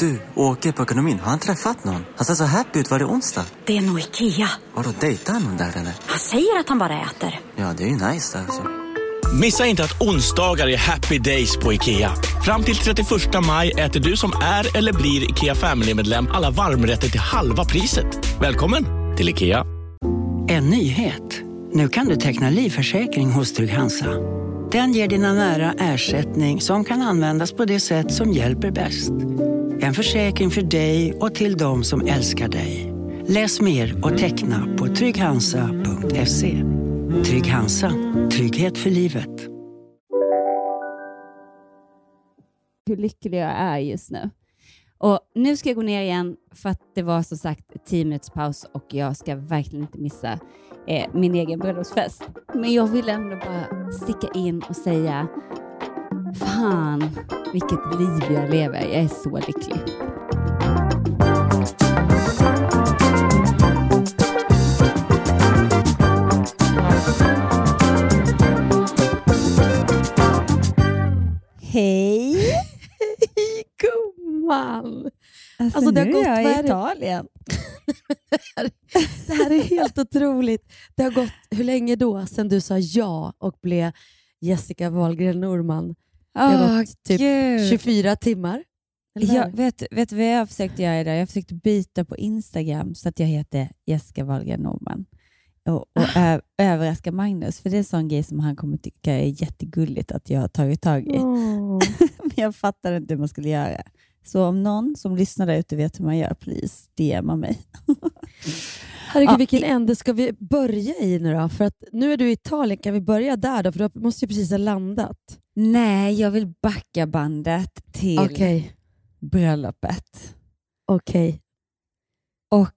Du, åker på ekonomin. Har han träffat någon? Han ser så happy ut. Var det onsdag? Det är nog Ikea. Har du dejtar han någon där eller? Han säger att han bara äter. Ja, det är ju nice alltså. Missa inte att onsdagar är happy days på IKEA. Fram till 31 maj äter du som är eller blir IKEA Family-medlem alla varmrätter till halva priset. Välkommen till IKEA. En nyhet. Nu kan du teckna livförsäkring hos Trygg-Hansa. Den ger dina nära ersättning som kan användas på det sätt som hjälper bäst. En försäkring för dig och till de som älskar dig. Läs mer och teckna på trygghansa.se. Trygg Hansa. Trygghet för livet. hur lycklig jag är just nu. Och Nu ska jag gå ner igen för att det var som sagt 10 minuters paus och jag ska verkligen inte missa eh, min egen bröllopsfest. Men jag vill ändå bara sticka in och säga Fan, vilket liv jag lever. Jag är så lycklig. Hej! Gumman! Alltså, Alltså, det har nu gått- är jag i det? Italien. Det här är helt otroligt. Det har gått, hur länge då, sedan du sa ja och blev Jessica Wahlgren Norman? Det har Åh, gått typ Gud. 24 timmar? Jag, vet, vet du vad jag har försökt göra idag? Jag har försökt byta på Instagram så att jag heter Jessica Wahlgren Norman och, och ö- överraska Magnus, för det är en sån grej som han kommer tycka är jättegulligt att jag har tagit tag i. Åh. Men jag fattar inte hur man skulle göra. Så om någon som lyssnar där ute vet hur man gör, please DMa mig. Herregud, Ja. vilken ände ska vi börja i nu då? För att nu är du i Italien, kan vi börja där då? För du måste ju precis ha landat. Nej, jag vill backa bandet till Okej, bröllopet. okej. Och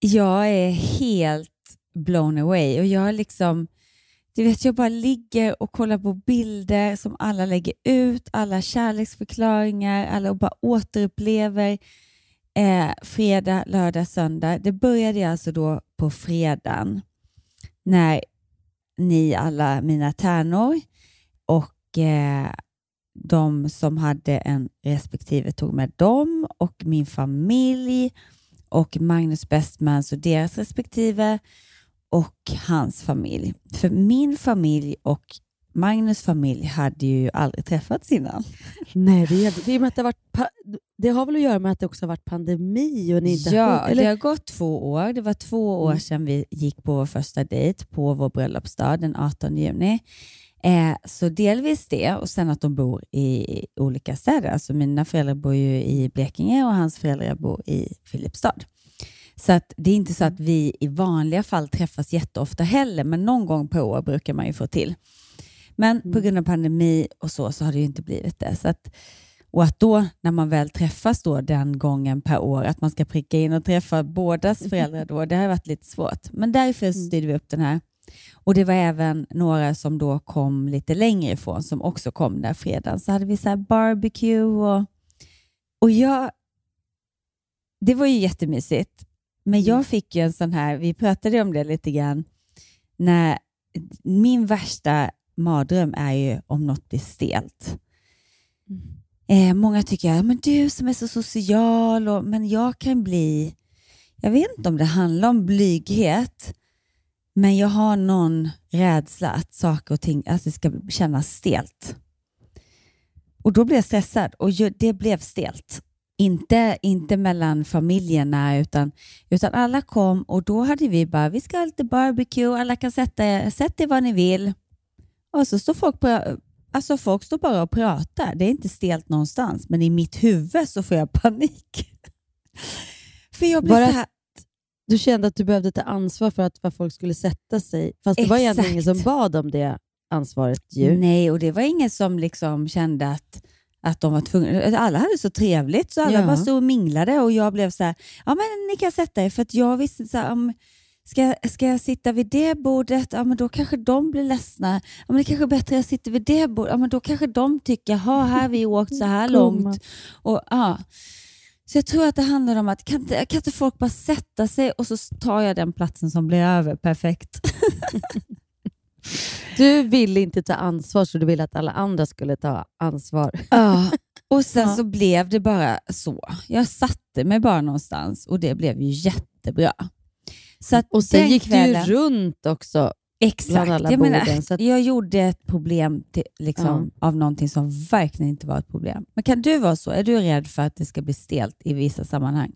jag är helt blown away. Och jag liksom, du vet, jag bara ligger och kollar på bilder som alla lägger ut, alla kärleksförklaringar, alla och bara återupplever eh, fredag, lördag, söndag. Det började alltså då på fredagen när ni alla mina tärnor och eh, de som hade en respektive tog med dem och min familj och Magnus Bestmans och deras respektive och hans familj. För min familj och Magnus familj hade ju aldrig träffats innan. Nej, det, är, det, är att det, har varit, det har väl att göra med att det också har varit pandemi och ni inte Ja, har... Eller? det har gått två år. Det var två år Mm. sedan vi gick på vår första dejt på vår bröllopsdag den 18 juni. Eh, så delvis det och sen att de bor i olika städer. Alltså mina föräldrar bor ju i Blekinge och hans föräldrar bor i Filipstad. Så att det är inte så att vi i vanliga fall träffas jätteofta heller, men någon gång per år brukar man ju få till. Men på Mm. grund av pandemi och så, så har det ju inte blivit det. Så att, och att då, när man väl träffas då den gången per år, att man ska pricka in och träffa bådas föräldrar då, det har varit lite svårt. Men därför Mm. styrde vi upp den här. Och det var även några som då kom lite längre ifrån som också kom där fredagen. Så hade vi så här barbecue och, och jag... Det var ju jättemysigt. Men jag fick ju en sån här, vi pratade om det lite grann, när min värsta mardröm är ju om något blir stelt. Eh, många tycker, men du som är så social, och, men jag kan bli, jag vet inte om det handlar om blyghet, men jag har någon rädsla att saker och ting alltså, ska kännas stelt. Och då blev jag stressad och det blev stelt. Inte, inte mellan familjerna utan, utan alla kom och då hade vi bara, vi ska ha lite barbecue, alla kan sätta er, sätt er var ni vill. Och så står folk, på, alltså folk står bara och pratar. Det är inte stelt någonstans, men i mitt huvud så får jag panik. För jag blir Bara- så här, Du kände att du behövde ta ansvar för att folk skulle sätta sig. Fast det var egentligen ingen som Exakt. bad om det ansvaret ju. Nej, och det var ingen som liksom kände att, att de var tvungna. Alla hade så trevligt så alla Ja. bara stod och minglade och jag blev så här, ja men ni kan sätta er för jag visste så här, om, ska, ska jag sitta vid det bordet, ja men då kanske de blir ledsna. Ja, men det kanske är bättre att jag sitter vid det bordet, ja men då kanske de tycker, jaha här har vi åkt så här långt. Och, ja. Så jag tror att det handlar om att kan inte, kan inte folk bara sätta sig och så tar jag den platsen som blir över perfekt. Du ville inte ta ansvar så du ville att alla andra skulle ta ansvar. Ja, Och sen Ja. så blev det bara så. Jag satte mig bara någonstans och det blev ju jättebra. Så Och sen gick kvällen, du runt också. Exakt. alla Jag, menar, borden, så att- jag gjorde ett problem till, liksom, av någonting som verkligen inte var ett problem. Men kan du vara så? Är du rädd för att det ska bli stelt i vissa sammanhang?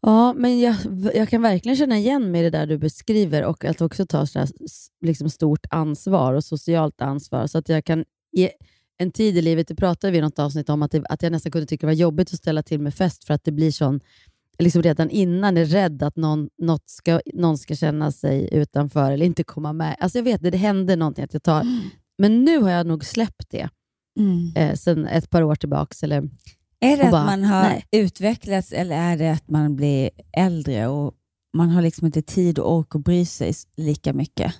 Ja, men jag, jag kan verkligen känna igen mig i det där du beskriver och att också ta så här, s- liksom stort ansvar och socialt ansvar. Så att jag kan ge en tid i livet, det pratade vi i något avsnitt om, att, det, att jag nästan kunde tycka det var jobbigt att ställa till med fest för att det blir sån, liksom redan innan är rädd att någon, något ska, någon ska känna sig utanför eller inte komma med. Alltså jag vet, det, det hände någonting att jag tar, men nu har jag nog släppt det eh, sen ett par år tillbaka. Eller, Är det att bara, man har nej. utvecklats eller är det att man blir äldre och man har liksom inte tid och ork att bry sig lika mycket?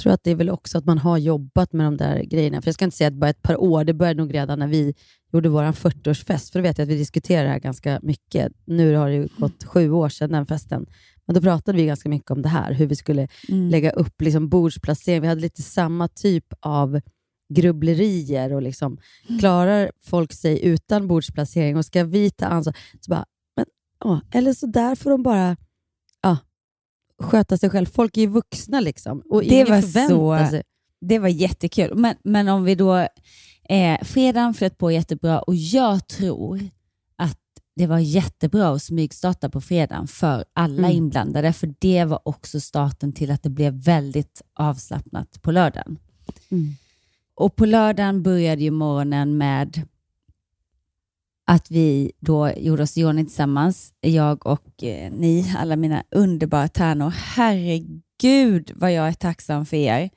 Tror att det är väl också att man har jobbat med de där grejerna. För Jag ska inte säga att bara ett par år, det började nog redan när vi gjorde vår 40-årsfest, för då vet jag att vi diskuterade det här ganska mycket. Nu har det ju gått sju år sedan den festen. Men då pratade vi ganska mycket om det här, hur vi skulle lägga upp liksom bordsplacering. Vi hade lite samma typ av grubblerier och liksom, klarar folk sig utan bordsplacering och ska vi ta ansvar? Så bara, men, ja, eller så där får de bara ja, sköta sig själv. Folk är ju vuxna liksom och Det var så- sig. Det var jättekul. Men, men om vi då... Eh, fredagen flöt på jättebra och jag tror att det var jättebra att smygstarta på fredagen för alla Mm. inblandade, för det var också starten till att det blev väldigt avslappnat på lördagen. Mm. Och på lördagen började ju morgonen med att vi då gjorde oss i ordning tillsammans, jag och eh, ni, alla mina underbara tärnor. Herregud vad jag är tacksam för er.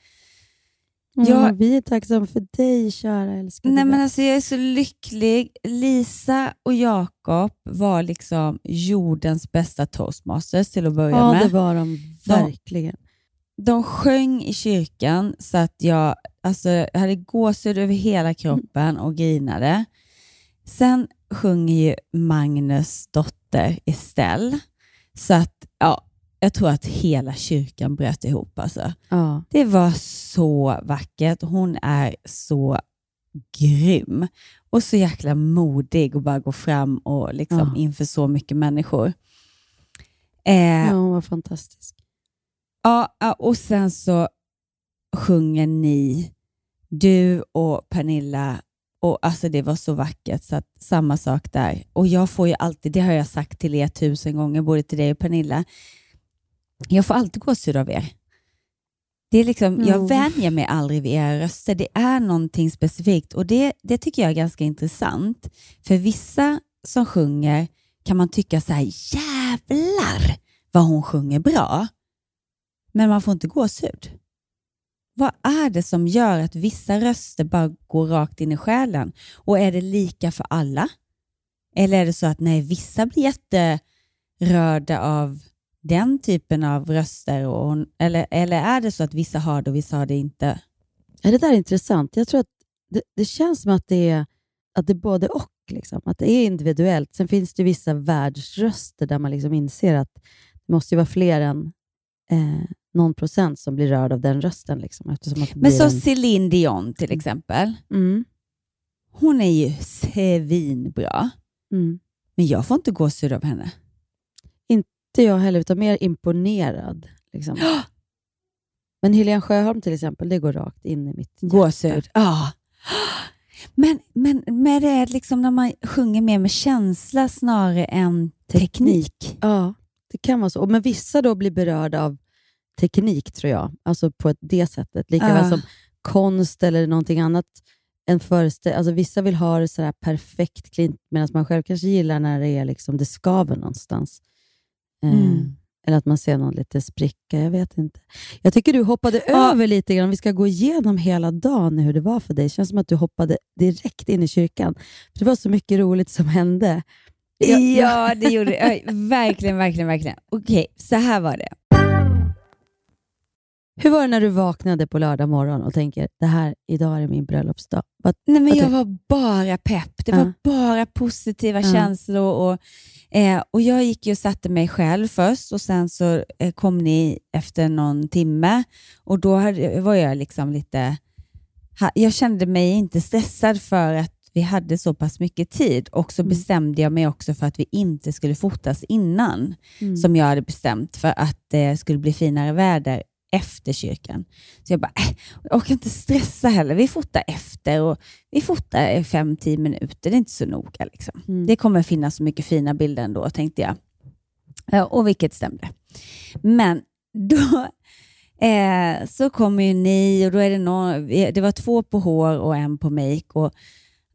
Ja, Jag- vi är tacksamma för dig, kära älskade Nej, men alltså, jag är så lycklig. Lisa och Jakob var liksom jordens bästa toastmasters till att börja Ja, med. det var de verkligen. De sjöng i kyrkan så att jag, alltså, jag hade gåshud över hela kroppen och grinade. Sen sjunger ju Magnus dotter Estelle. Så att, ja, jag tror att hela kyrkan bröt ihop. Alltså. Ja. Det var så vackert. Hon är så grym och så jäkla modig och bara gå fram och liksom Ja. inför så mycket människor. Eh, ja, hon var fantastisk. Ja, och sen så sjunger ni, du och Pernilla, och alltså det var så vackert, så att samma sak där. Och jag får ju alltid, det har jag sagt till er tusen gånger, både till dig och Pernilla, jag får alltid gåshud av er. Det är liksom, Ja. Jag vänjer mig aldrig vid era röster. Det är någonting specifikt och det, det tycker jag är ganska intressant. För vissa som sjunger kan man tycka så här, jävlar vad hon sjunger bra men man får inte gåshud. Vad är det som gör att vissa röster bara går rakt in i själen? Och är det lika för alla? Eller är det så att nej, vissa blir jätterörda av den typen av röster? Och, eller, eller är det så att vissa har det och vissa har det inte? Ja, det där är intressant. Jag tror att det, det känns som att det är, att det är både och. Liksom. Att det är individuellt. Sen finns det vissa världsröster där man liksom inser att det måste ju vara fler än eh, någon procent som blir rörd av den rösten. Liksom, eftersom att Men så en... Céline Dion till exempel. mm, Hon är ju svinbra, mm. men jag får inte gåshud av henne. Inte jag heller, utan mer imponerad. Liksom. Men Helene Sjöholm till exempel, det går rakt in i mitt hjärta. Gåshud. Ja. Men, men med det är liksom när man sjunger mer med känsla snarare än teknik. Ja, det kan vara så. Men vissa då blir berörda av teknik, tror jag. Alltså på ett, det sättet. Likaväl Ja. som konst eller någonting annat. En föreställ- alltså vissa vill ha det sådär perfekt klint, medan man själv kanske gillar när det, är liksom, det skaver någonstans. Eh, Mm. Eller att man ser någon lite spricka, jag vet inte. Jag tycker du hoppade Ja. över lite grann. Vi ska gå igenom hela dagen hur det var för dig. Det känns som att du hoppade direkt in i kyrkan. För Det var så mycket roligt som hände. Jag- Ja, det gjorde det. Verkligen, verkligen, verkligen. Okej, så här var det. Hur var det när du vaknade på lördag morgon och tänker, det här, idag är min bröllopsdag? Vad, Nej, men jag var bara pepp. Det var bara positiva Ja. känslor. Och, eh, och Jag gick och satte mig själv först och sen så eh, kom ni efter någon timme och då hade, var jag liksom lite... Ha, jag kände mig inte stressad för att vi hade så pass mycket tid och så Mm. bestämde jag mig också för att vi inte skulle fotas innan, Mm. som jag hade bestämt för att det skulle bli finare väder efter kyrkan. Så jag bara, äh, jag orkar inte stressa heller. Vi fotar efter och vi fotar i fem, tio minuter. Det är inte så noga. Liksom. Mm. Det kommer finnas så mycket fina bilder ändå, tänkte jag. Ja, och vilket stämde. Men då eh, så kommer ju ni och då är det någon, det var två på hår och en på make. Och,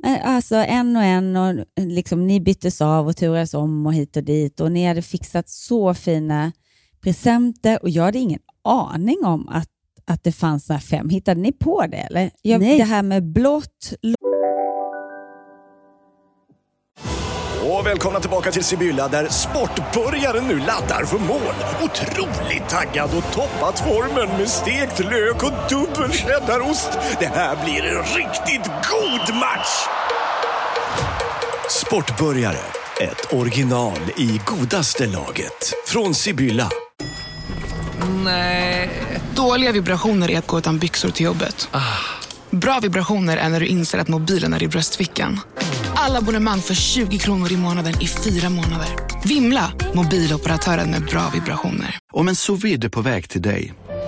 eh, alltså en och en och liksom, ni byttes av och turades om och hit och dit och ni hade fixat så fina presenter och jag hade ingen aning om att, att det fanns så här fem. Hittade ni på det? Eller? Jag, Nej. det här med blått, Och välkomna tillbaka till Sibylla där sportbörjaren nu laddar för mål. Otroligt taggad och toppat formen med stekt lök och dubbel cheddarost. Det här blir en riktigt god match! Sportbörjare, ett original i godaste laget. Från Sibylla. Dåliga vibrationer är att gå utan byxor till jobbet. Bra vibrationer är när du inser att mobilen är i bröstfickan. Alla abonnemang för 20 kronor i månaden i fyra månader. Vimla! Mobiloperatören med bra vibrationer. Om en sous på väg till dig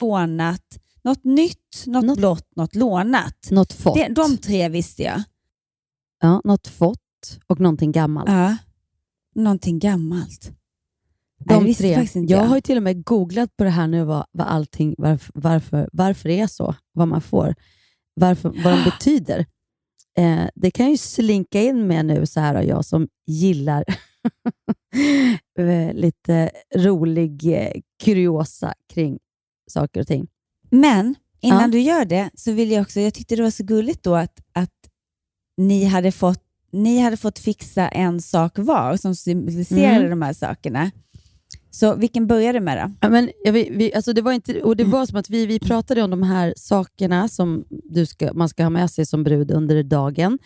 lånat, något nytt, något, Något- blått, något lånat. Något fått. Det, de tre visste jag. Ja, något fått och någonting gammalt. Ja. Någonting gammalt. Nej, De visste tre. jag jag. har ju till och med googlat på det här nu, vad, vad allting, varför, varför, varför det är så, vad man får, varför, vad de betyder. Eh, det kan jag ju slinka in med nu, så här och jag som gillar eh, lite rolig eh, kuriosa kring saker och ting. Men innan Ja. du gör det så vill jag också, jag tyckte det var så gulligt då att, att ni, hade fått, ni hade fått fixa en sak var som symboliserade Mm. de här sakerna. Så vilken började med då? Ja, men, vi, vi, alltså det var inte, och det var som att vi, vi pratade om de här sakerna som du ska, man ska ha med sig som brud under dagen,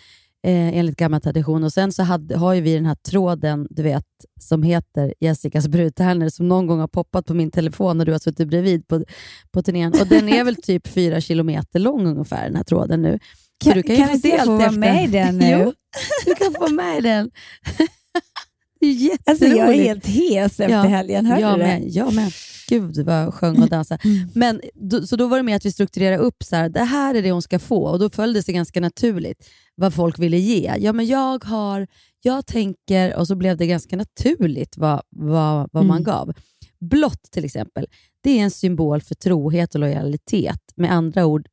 eh, enligt gammal tradition. Och Sen så hade, har ju vi den här tråden du vet, som heter Jessicas brudtärnor, som någon gång har poppat på min telefon och du har suttit bredvid på, på turnén. Och Den är väl typ fyra kilometer lång ungefär, den här tråden nu. Så Kan, du kan, ju få inte jag få vara efter. med i den nu? Jo, du kan få med i den. Alltså jag är helt hes efter Ja, helgen, hörde jag du det? med, jag med. Gud vad jag sjöng och dansade. Mm. Men, så då var det med att vi strukturerade upp så här, det här är det hon ska få och då följdes det ganska naturligt vad folk ville ge. Ja, men jag har, jag tänker och så blev det ganska naturligt vad, vad, vad man Mm. gav. Blått till exempel, det är en symbol för trohet och lojalitet. Med andra ord,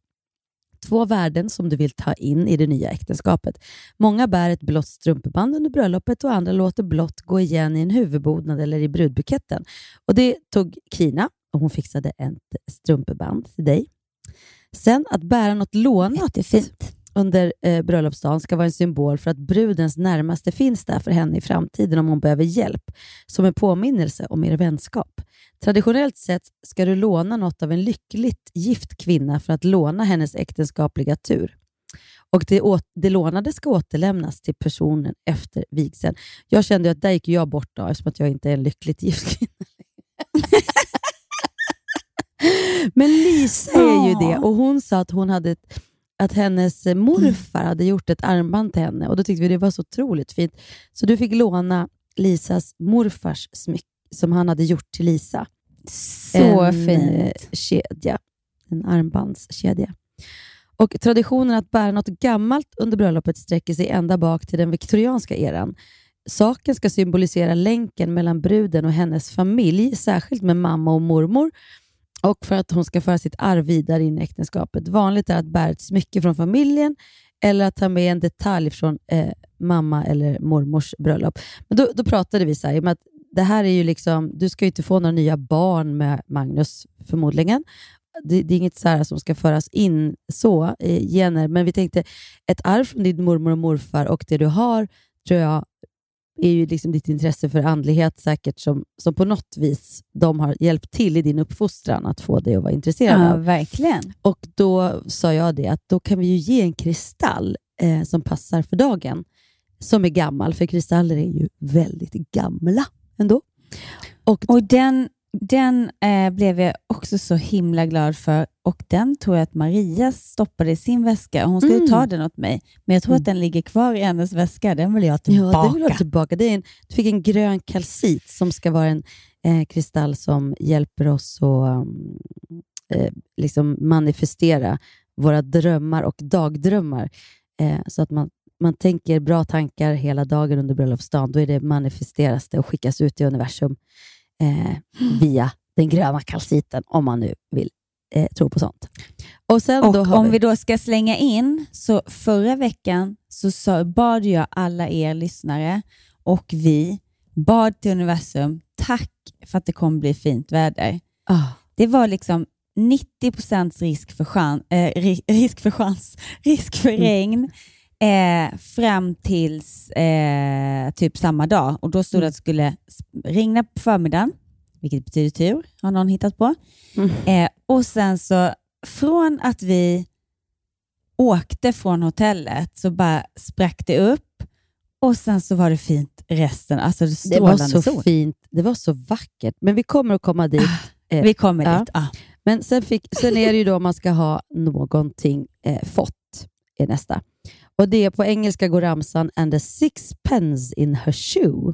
två värden som du vill ta in i det nya äktenskapet. Många bär ett blått strumpeband under bröllopet och andra låter blått gå igen i en huvudbonad eller i brudbuketten. Och Det tog Kina och hon fixade ett strumpeband till dig. Sen att bära något lånat Jättefint. Under eh, bröllopsdagen ska vara en symbol för att brudens närmaste finns där för henne i framtiden om hon behöver hjälp, som en påminnelse om er vänskap. Traditionellt sett ska du låna något av en lyckligt gift kvinna för att låna hennes äktenskapliga tur. Och det, åt, det lånade ska återlämnas till personen efter vigseln. Jag kände att där gick jag bort då, eftersom att jag inte är en lyckligt gift kvinna. Men Lisa är ju det och hon sa att hon hade ett, att hennes eh, morfar hade gjort ett armband till henne och då tyckte vi det var så otroligt fint. Så du fick låna Lisas morfars smycke som han hade gjort till Lisa. Så en eh, fint. kedja, en armbandskedja. Och traditionen att bära något gammalt under bröllopet sträcker sig ända bak till den viktorianska eran. Saken ska symbolisera länken mellan bruden och hennes familj, särskilt med mamma och mormor, och för att hon ska föra sitt arv vidare in i äktenskapet. Vanligt är att bära ett smycke från familjen eller att ta med en detalj från eh, mamma eller mormors bröllop. Men då, då pratade vi så här, i och med att det här är ju liksom, du ska ju inte få några nya barn med Magnus förmodligen. det, det är inget så här som ska föras in så i gener, men vi tänkte ett arv från din mormor och morfar och det du har, tror jag, är ju liksom ditt intresse för andlighet säkert som, som på något vis de har hjälpt till i din uppfostran att få dig att vara intresserad Ja, av. verkligen. Och då sa jag det, att då kan vi ju ge en kristall eh, som passar för dagen, som är gammal, för kristaller är ju väldigt gamla ändå. Och, Och den, den eh, blev jag också så himla glad för och den tror jag att Maria stoppade i sin väska. Hon skulle Mm. ta den åt mig, men jag tror att den ligger kvar i hennes väska. Den vill jag tillbaka. Ja, det vill jag tillbaka. Det är en, du fick en grön kalcit som ska vara en eh, kristall som hjälper oss att um, eh, liksom manifestera våra drömmar och dagdrömmar. Eh, så att man, man tänker bra tankar hela dagen under bröllopsdagen. Då är det manifesteras det och skickas ut i universum eh, via den gröna kalciten, om man nu vill eh, tro på sånt. Och sen Och om vi då ska slänga in, så förra veckan så sa, bad jag alla er lyssnare och vi bad till universum, tack för att det kommer bli fint väder. Ah. Det var liksom 90 procents risk för, chans, eh, ri, risk för chans, risk för regn eh, fram tills eh, typ samma dag. Och Då stod det att det skulle regna på förmiddagen, vilket betyder tur, har någon hittat på. Eh, och sen så, från att vi åkte från hotellet så bara sprack det upp och sen så var det fint resten. Alltså det Det var så sol. fint. Det var så vackert. Men vi kommer att komma dit. eh, Vi kommer ja. dit. Ah. Men sen, fick, sen är det ju då man ska ha någonting eh, fått, är nästa. Och det är på engelska går ramsan and the six pence in her shoe.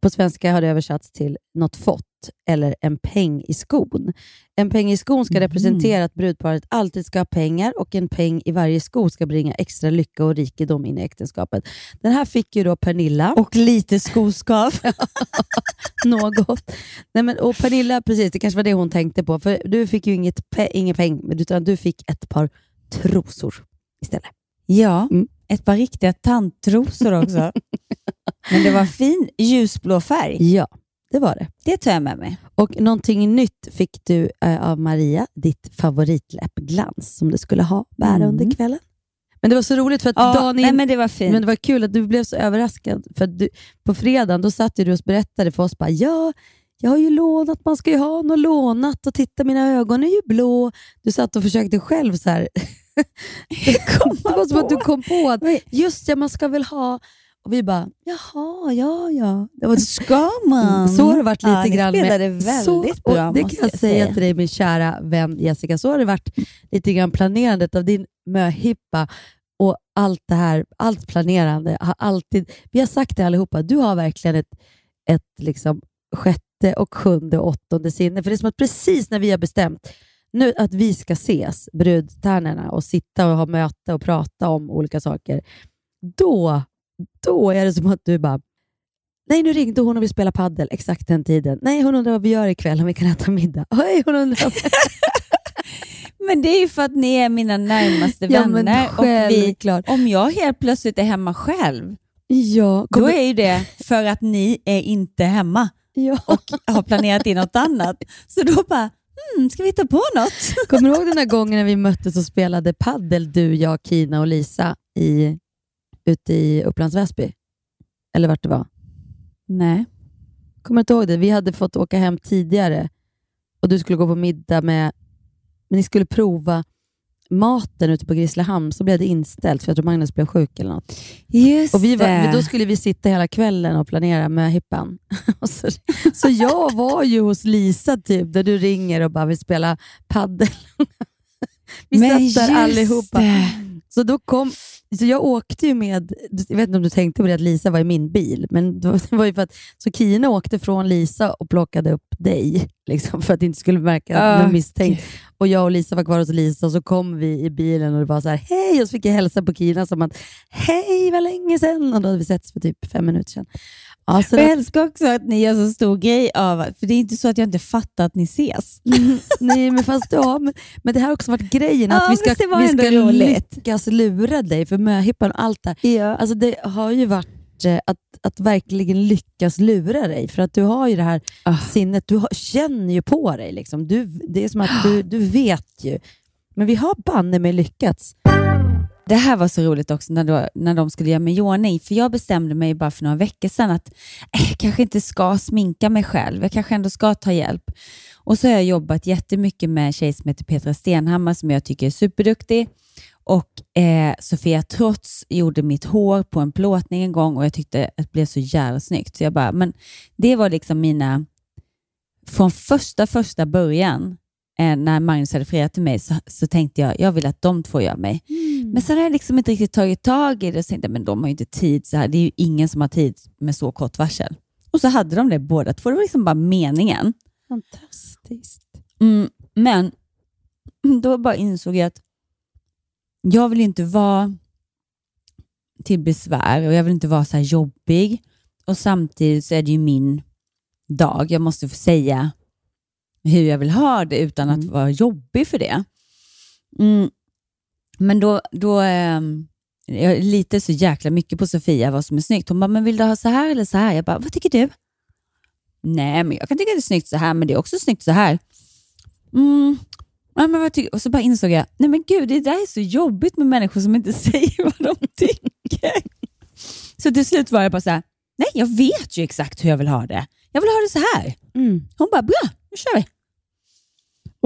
På svenska har det översatts till något fått eller en peng i skon. En peng i skon ska representera att brudparet alltid ska ha pengar och en peng i varje sko ska bringa extra lycka och rikedom in i äktenskapet. Den här fick ju då Pernilla. Och lite skoskav. något. Nej, men, och Pernilla, precis, det kanske var det hon tänkte på. För Du fick ju inget pe- ingen peng, utan du fick ett par trosor istället. Ja, Mm. Ett par riktiga tandtrosor också. Men det var fin ljusblå färg. Ja, det var det. Det tar jag med mig. Och någonting nytt fick du eh, av Maria, ditt favoritläppglans som du skulle ha bära Mm. under kvällen. Men det var så roligt för att Ja, dagen nej, men det var fint. men det var kul att du blev så överraskad. För du, på fredagen då satt du och berättade för oss bara, ja, jag har ju lånat, man ska ju ha något lånat och titta mina ögon är ju blå. Du satt och försökte själv så här. det var som att du kom på att just ja, man ska väl ha och vi bara, jaha, ja, ja. Det var, Ska man? så har det varit lite ja, grann spelade med... väldigt så, bra, Det kan jag säga. till dig min kära vän Jessica. Så har det varit lite grann planerandet av din möhippa och allt det här, allt planerande. Har alltid, vi har sagt det allihopa, du har verkligen ett, ett liksom sjätte och sjunde och åttonde sinne. För det är som att precis när vi har bestämt nu att vi ska ses, brudtärnorna, och sitta och ha möte och prata om olika saker, då, då är det som att du bara Nej, nu ringde hon och vill spela paddel exakt den tiden. Nej, hon undrar vad vi gör ikväll, om vi kan äta middag. Oj, hon undrar. Men det är ju för att ni är mina närmaste Ja, vänner. och vi, om jag helt plötsligt är hemma själv, ja, då är ju det för att ni är inte hemma ja. och har planerat in något annat. Så då bara, hmm, ska vi hitta på något? Kommer du ihåg den där gången när vi möttes och spelade paddel, du, jag, Kina och Lisa i, ute i Upplands Väsby? Eller vart det var? Nej. Kommer du inte ihåg det? Vi hade fått åka hem tidigare och du skulle gå på middag med, men ni skulle prova maten ute på Grisslehamn, så blev det inställt för jag tror Magnus blev sjuk eller något. Just Och vi var, då skulle vi sitta hela kvällen och planera med hippan. Så, så jag var ju hos Lisa typ, där du ringer och bara vill spela paddel. Vi Men satt där allihopa. det. Så, då kom, så jag åkte ju med, jag vet inte om du tänkte på det, att Lisa var i min bil, men det var, ju för att så Kina åkte från Lisa och plockade upp dig, liksom, för att det inte skulle märka att någon misstänkt. Och jag och Lisa var kvar hos Lisa och så kom vi i bilen och det var så här, hej, och så fick jag hälsa på Kina som att, hej, vad länge sedan. Och då hade vi setts för typ fem minuter sedan. Ja, så Jag älskar också att ni gör så stor grej av, för det är inte så att jag inte fattar att ni ses. nej, men fast ja, men, men det här har också varit grejen, att Ja, vi ska, vi ska roligt. lyckas lura dig för möhippan och allt det. Ja. Alltså det har ju varit eh, att, att verkligen lyckas lura dig. För att du har ju det här Ah. sinnet, du har, känner ju på dig. Liksom. Du, det är som att du, du vet ju. Men vi har banne mig lyckats. Det här var så roligt också när, då, när de skulle göra mig i ordning. För jag bestämde mig bara för några veckor sedan att eh, jag kanske inte ska sminka mig själv. Jag kanske ändå ska ta hjälp. Och så har jag jobbat jättemycket med en tjej som heter Petra Stenhammar som jag tycker är superduktig. Och eh, Sofia Trots gjorde mitt hår på en plåtning en gång och jag tyckte att det blev så jävla snyggt. Så jag bara, men det var liksom mina... Från första, första början eh, när Magnus hade friat till mig så, så tänkte jag, jag vill att de två gör mig. Mm. Men sen har jag liksom inte riktigt tagit tag i det och tänkte, men de har ju inte tid så här. Det är ju ingen som har tid med så kort varsel. Och så hade de det båda två. Det var liksom bara meningen. Fantastiskt. Mm, men då bara insåg jag att jag vill inte vara till besvär och jag vill inte vara så jobbig. Och samtidigt så är det ju min dag. Jag måste få säga hur jag vill ha det utan att vara jobbig för det. Mm. Men då, då ehm, jag litar så jäkla mycket på Sofia vad som är snyggt. Hon bara, men vill du ha så här eller så här? Jag bara, vad tycker du? Nej, men jag kan tycka det är snyggt så här, men det är också snyggt så här. Mm. Ja, men vad tycker? Och så bara insåg jag, nej men gud, det där är så jobbigt med människor som inte säger vad de tycker. Så till slut var jag bara så här, nej jag vet ju exakt hur jag vill ha det. Jag vill ha det så här. Hon bara, bra, nu kör vi.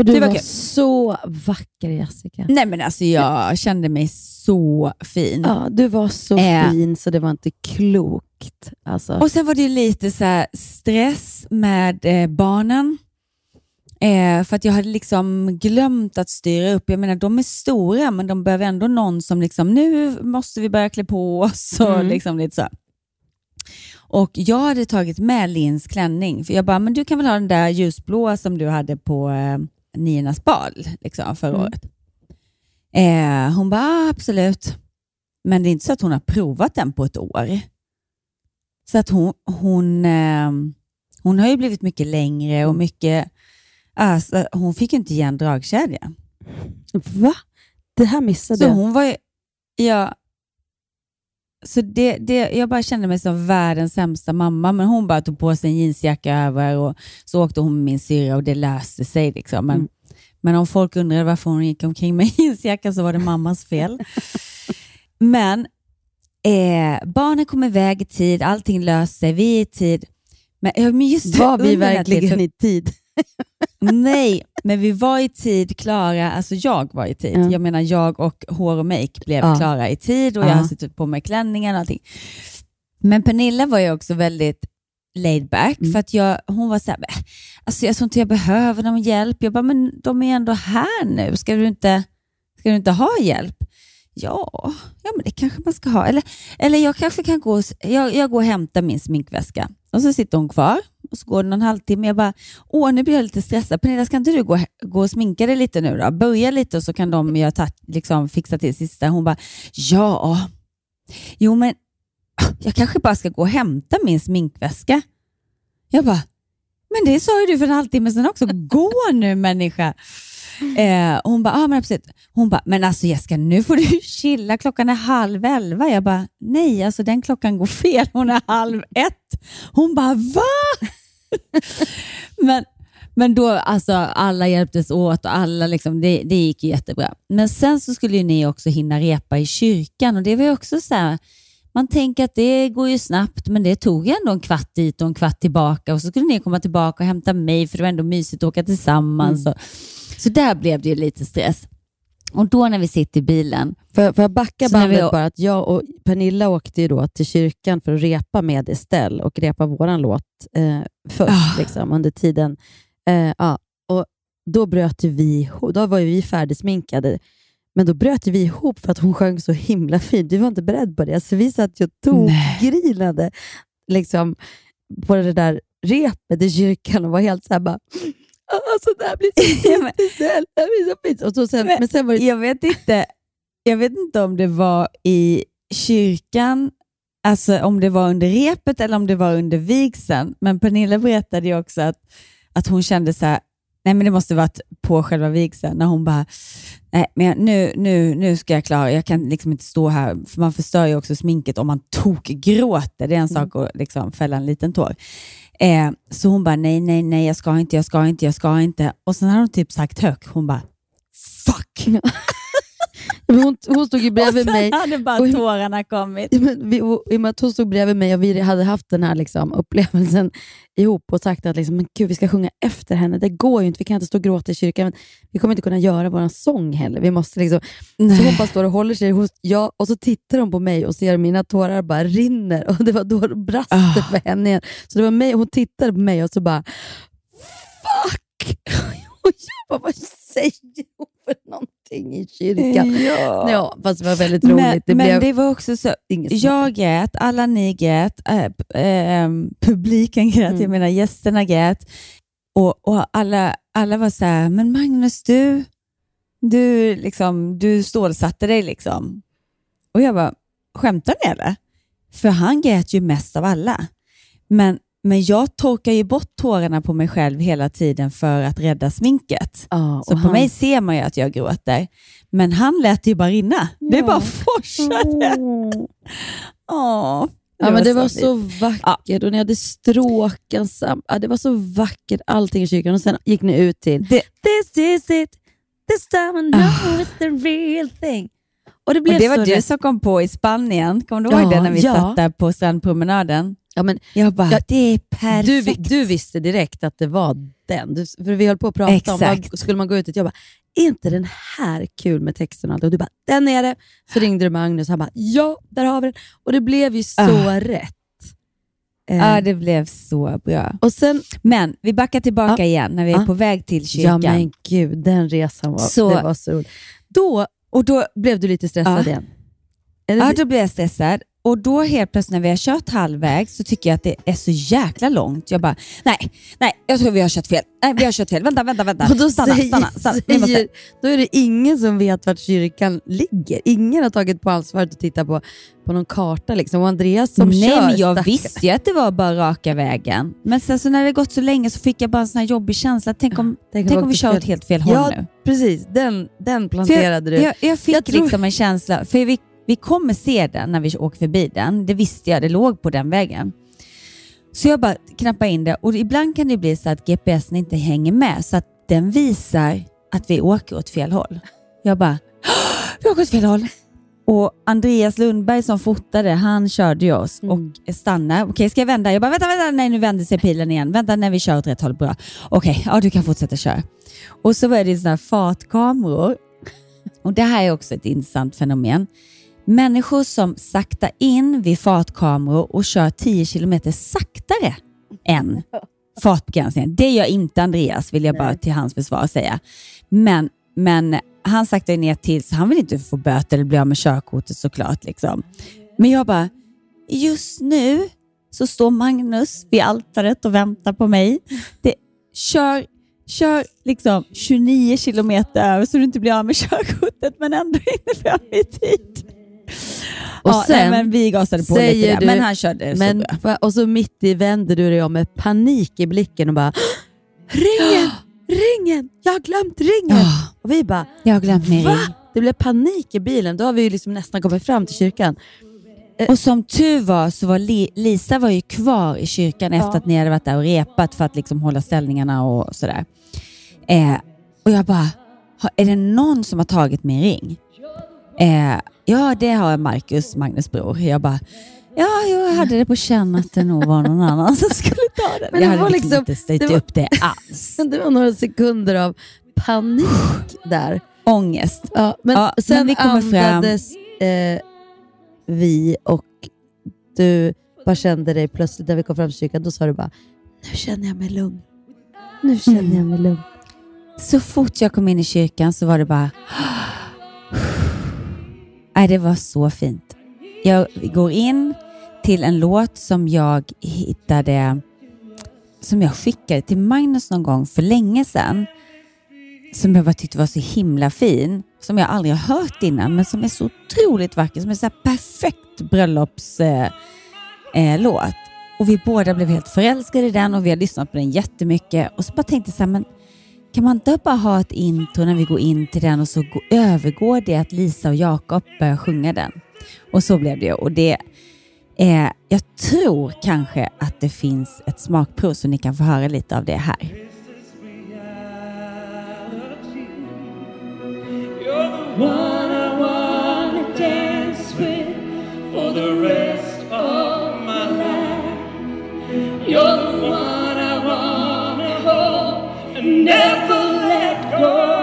Och du Det var var, så vacker Jessica. Nej men alltså jag kände mig så fin. Ja, du var så Eh. fin så det var inte klokt. Alltså. Och sen var det lite så stress med eh, barnen. Eh, för att jag hade liksom glömt att styra upp. Jag menar, de är stora, men de behöver ändå någon som liksom, nu måste vi börja klä på oss. Och Mm. liksom lite så. Och jag hade tagit med Lins klänning, för jag bara, men du kan väl ha den där ljusblåa som du hade på eh, Ninas bal liksom, förra Mm. året. Eh, hon bara, absolut. Men det är inte så att hon har provat den på ett år. Så att hon, hon, eh, hon har ju blivit mycket längre och mycket... Alltså, hon fick ju inte igen dragkedjan. Va? Det här missade Så jag. hon var ju... Ja, så det, det, jag bara kände mig som världens sämsta mamma, men hon bara tog på sig en jeansjacka över och så åkte hon med min syrra och det löste sig. Liksom. Men, Mm. men om folk undrade varför hon gick omkring med jeansjacka så var det mammas fel. men eh, barnen kom iväg i tid, allting löste sig, vi är i tid. Men, men just Var vi verkligen i tid? Nej, men vi var i tid klara, alltså jag var i tid. Ja. Jag menar jag och hår och make blev Ja. klara i tid och jag Ja. har suttit på mig klänningen och allting. Men Pernilla var ju också väldigt laid back Mm. för att jag, hon var så här, "Äh, alltså jag tror inte jag behöver någon hjälp. Jag bara, men de är ändå här nu. Ska du inte, ska du inte ha hjälp? Ja, ja men det kanske man ska ha. Eller, eller jag kanske kan gå, jag, jag går och hämtar min sminkväska. Och så sitter hon kvar och så går det någon halvtimme. Jag bara, åh nu blir jag lite stressad. Pernilla, ska inte du gå, gå och sminka dig lite nu då? Börja lite och så kan de göra tatt, liksom, fixa till sista. Hon bara, ja, jo men jag kanske bara ska gå och hämta min sminkväska. Jag bara, men det sa ju du för en halvtimme sedan också. Gå nu människa. Eh, hon bara, ah, men absolut. Hon bara, men alltså Jessica, nu får du chilla. Klockan är halv elva. Jag bara, nej, alltså den klockan går fel. Hon är halv ett. Hon bara, va? men, men då, alltså alla hjälptes åt och alla liksom, det, det gick jättebra. Men sen så skulle ni också hinna repa i kyrkan och det var också så här, man tänker att det går ju snabbt, men det tog ändå en kvart dit och en kvart tillbaka och så skulle ni komma tillbaka och hämta mig för det var ändå mysigt att åka tillsammans. Mm. Och, så där blev det ju lite stress. Och då när vi sitter i bilen, Får får jag backa bandet vi- bara? Att jag och Pernilla åkte ju då till kyrkan för att repa med Estelle och repa våran låt eh, först Ah. liksom, under tiden. Eh, ja, och då bröt vi. Då var ju vi färdigsminkade. Men då bröt vi ihop för att hon sjöng så himla fint. Du var inte beredd på det. Så vi satt ju och tokgrinade liksom, på det där repet i kyrkan och var helt så här bara Alltså det här blir så fint. Det blir så. Och sen, men, Men- sen var det jag vet inte, jag vet inte om det var i kyrkan, alltså om det var under repet eller om det var under vigseln. Men Pernilla berättade ju också att, att hon kände så här, Nej, men det måste varit på själva vigseln när hon bara, nej, men jag, nu, nu, nu ska jag klara, jag kan liksom inte stå här, för man förstör ju också sminket om man tokgråter. Det är en sak att liksom fälla en liten tår. Eh, så hon bara, nej, nej, nej, jag ska inte, jag ska inte, jag ska inte. Och sen har hon typ sagt högt, hon bara, fuck! Hon, hon stod ju bredvid och mig. hade bara och- tårarna kommit. Men vi, och, i och med att hon stod bredvid mig och vi hade haft den här liksom, upplevelsen ihop och sagt att liksom, men gud, vi ska sjunga efter henne. Det går ju inte. Vi kan inte stå och gråta i kyrkan. Vi kommer inte kunna göra vår sång heller. Vi måste liksom... Så hon bara står och håller sig. Hon, ja, och så tittar hon på mig och ser mina tårar bara rinner. Och Det var då det brast det för henne igen. Så det var mig, hon tittade på mig och så bara Fuck! Och jag bara, vad säger hon för någonting i kyrkan? Ja. Ja, fast det var väldigt roligt. Men, det men blev det var också så, jag grät, alla ni grät, äh, ähm, publiken grät, Mm. jag menar gästerna grät. Och, och alla, alla var så här, men Magnus, du, du, liksom, du stålsatte dig. liksom. Och jag bara, skämtar ni eller? För han grät ju mest av alla. Men, men jag torkar ju bort tårarna på mig själv hela tiden för att rädda sminket. Ja, Så på han- mig ser man ju att jag gråter. Men han lät det ju bara rinna. Det Ja. bara forsade. Åh. Åh, Ja, men det var så vackert och ni hade stråken sam- ja, Det var så vackert allting i kyrkan och sen gick ni ut till Det- This is it, this time I know it's the real thing. Och det blev Och det var du som kom på i Spanien. Kommer du ihåg Ja, det när vi ja. satt där på strandpromenaden? Ja, men Jag bara, Ja, det är perfekt. du, du visste direkt att det var den. Du, för vi höll på att prata om Exakt. vad skulle man gå ut till. Jag bara, är inte den här kul med texten och? Och du bara, den är det. Så ringde du Magnus och han bara, ja, där har vi den. Och det blev ju så Ah. rätt. Ja, det blev så bra. och sen, Men vi backar tillbaka Ja. igen när vi är Ja. på väg till ja kyrkan. men gud, den resan var Så- det var så roligt. Då och då, blev du lite stressad Ja. igen. Ja, då blev jag stressad. Och då helt plötsligt när vi har kört halvvägs så tycker jag att det är så jäkla långt. Jag bara, nej, nej, jag tror vi har kört fel. Nej, vi har kört fel. Vänta, vänta, vänta. och då stanna, säger, stanna, stanna. Måste. säger, då är det ingen som vet vart kyrkan ligger. Ingen har tagit på ansvaret att titta på, på någon karta. Liksom. Och Andreas som Nej, kör, men jag stackare. visste ju att det var bara raka vägen. Men sen så när det gått så länge så fick jag bara en sån här jobbig känsla. Tänk om, Tänk tänk om vi kör åt helt fel håll Ja, nu. precis. Den, den planterade jag, du. jag, jag fick Jag tror- liksom en känsla, för vi, vi kommer se den när vi åker förbi den. Det visste jag, det låg på den vägen. Så jag bara knappade in det och ibland kan det bli så att GPSen inte hänger med så att den visar att vi åker åt fel håll. Jag bara, "Åh, vi åker åt fel håll. Och Andreas Lundberg som fotade, han körde ju oss Mm. och stannade. Okej, ska jag vända? Jag bara, vänta, vänta, nej nu vänder sig pilen igen. Vänta, när vi kör åt rätt håll, bra. Okej, ja du kan fortsätta köra. Och så var det sådana här fartkameror. Och Det här är också ett intressant fenomen. Människor som saktar in vid fartkameror och kör 10 kilometer saktare än fartbegränsningen. Det gör inte Andreas, vill jag bara till hans försvar säga. Men, men han saktar ner till, så han vill inte få böter eller bli av med körkortet såklart. Liksom. Men jag bara, just nu så står Magnus vid altaret och väntar på mig. Det, kör, kör liksom 29 kilometer över så du inte blir av med körkortet men ändå inte fram i tid. Och ja, sen nej, men vi gasade på lite där, du- men han körde så Men, va- och så mitt i vänder du dig om med panik i blicken och bara Ringen! Ringen! Jag har glömt ringen! Och vi bara jag har glömt min Va? ring. Det blev panik i bilen. Då har vi ju liksom nästan kommit fram till kyrkan. Och som tur var så var Li- Lisa var ju kvar i kyrkan efter Ja. att ni hade varit där och repat för att liksom hålla ställningarna och sådär. Eh, och jag bara, "Ha- är det någon som har tagit min ring? Eh, ja, det har Marcus, Magnus bror. Jag bara, ja, jag hade det på känn att det nog var någon annan som skulle ta den. Men jag hade var liksom, liksom- inte ställt var- upp det alls. Det var några sekunder av panik där. Ångest. Ja, men Ja, men sen vi kommer fram. andades eh, vi och du bara kände dig plötsligt när vi kom fram till kyrkan. Då sa du bara, nu känner jag mig lugn. Nu känner Mm. jag mig lugn. Så fort jag kom in i kyrkan så var det bara... Nej, det var så fint. Jag går in till en låt som jag hittade, som jag skickade till Magnus någon gång för länge sedan. Som jag bara tyckte var så himla fin. Som jag aldrig har hört innan, men som är så otroligt vacker. Som är så här perfekt bröllopslåt. Eh, eh, och vi båda blev helt förälskade i den och vi har lyssnat på den jättemycket. Och så bara tänkte jag så här, men kan man inte bara ha ett intro när vi går in till den och så övergår det att Lisa och Jakob börjar sjunga den? Och så blev det ju. Och det är, jag tror kanske att det finns ett smakprov så ni kan få höra lite av det här. One never let go.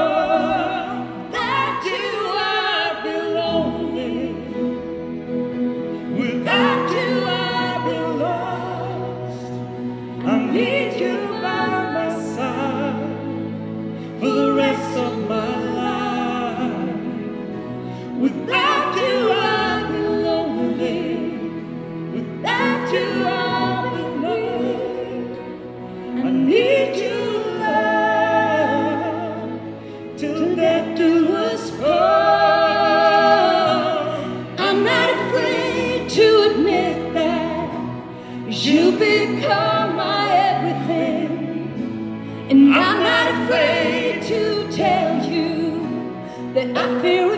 I fear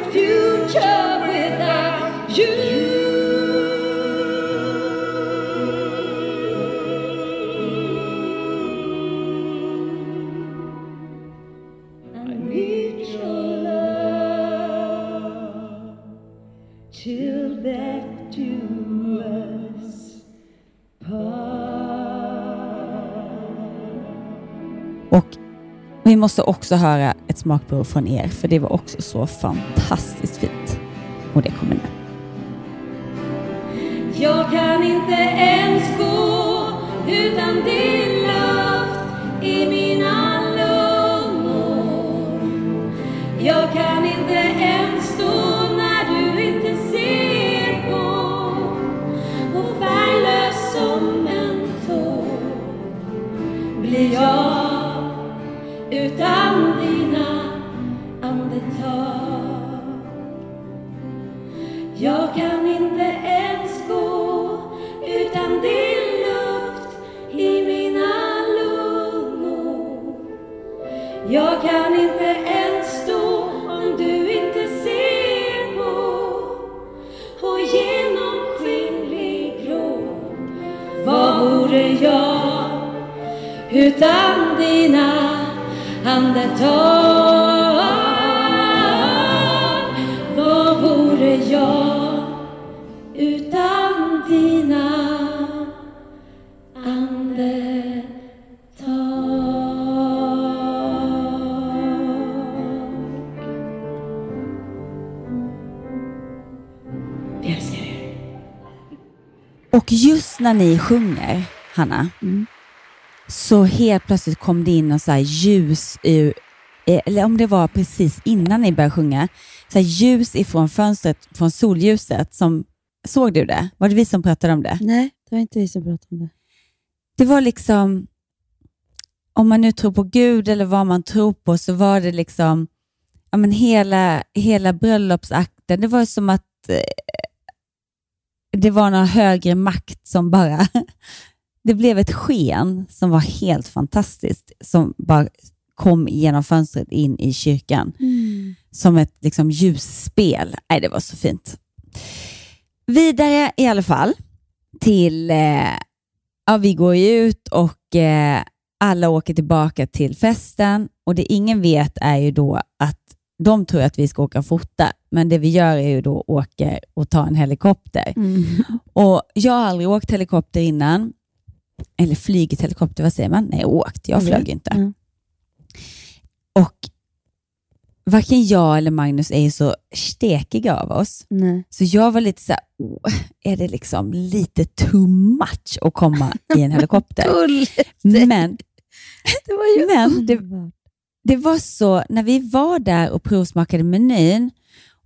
vi måste också höra ett smakprov från er, för det var också så fantastiskt fint. Och det kommer nu. Jag kan inte ens gå utan din luft i mina lungor. Jag kan inte ens stå när du inte ser på och färglös som en tår blir jag utan dina andetag. Jag kan inte ens gå utan din luft i mina lungor. Jag kan inte ens stå om du inte ser på och genomskinlig grå. Vad vore jag utan andetag? Vad vore jag utan dina andetag? Vi älskar er. Och just när ni sjunger, Hanna, så helt plötsligt kom det in någon så här ljus ur, eh, eller om det var precis innan ni började sjunga, så ljus ifrån fönstret, från solljuset. Som, såg du det? Var det vi som pratade om det? Nej, det var inte vi som pratade om det. Det var liksom, om man nu tror på Gud eller vad man tror på, så var det liksom, ja men hela, hela bröllopsakten, det var som att eh, det var någon högre makt som bara, det blev ett sken som var helt fantastiskt, som bara kom genom fönstret in i kyrkan. Som ett liksom, ljusspel. Nej, det var så fint. Vidare i alla fall till, eh, ja vi går ju ut och eh, alla åker tillbaka till festen och det ingen vet är ju då att de tror att vi ska åka och fota, men det vi gör är ju då åker och tar en helikopter. Och Jag har aldrig åkt helikopter innan, eller flygit helikopter, vad säger man? Nej, åkt. Jag flög Mm. inte. Mm. Och varken jag eller Magnus är ju så stekiga av oss. Nej. Så jag var lite så här, "Åh, är det liksom lite too much att komma i en helikopter? Men, Det var ju men det, det var så, när vi var där och provsmakade menyn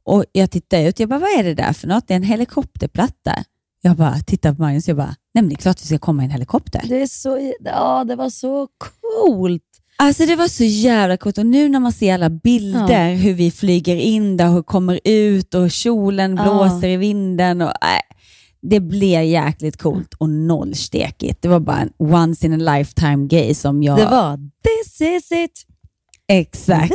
och jag tittade ut, jag bara, vad är det där för något? Det är en helikopterplatta. Jag bara tittade på Magnus och jag bara, nej men det är klart vi ska komma i en helikopter. Det, är så, ja, det var så coolt. Alltså det var så jävla coolt och nu när man ser alla bilder, hur vi flyger in där och kommer ut och kjolen Ja. blåser i vinden. Och, äh, det blev jäkligt coolt och noll stekigt. Det var bara en once in a lifetime gay som jag... Det var this is it. Exakt.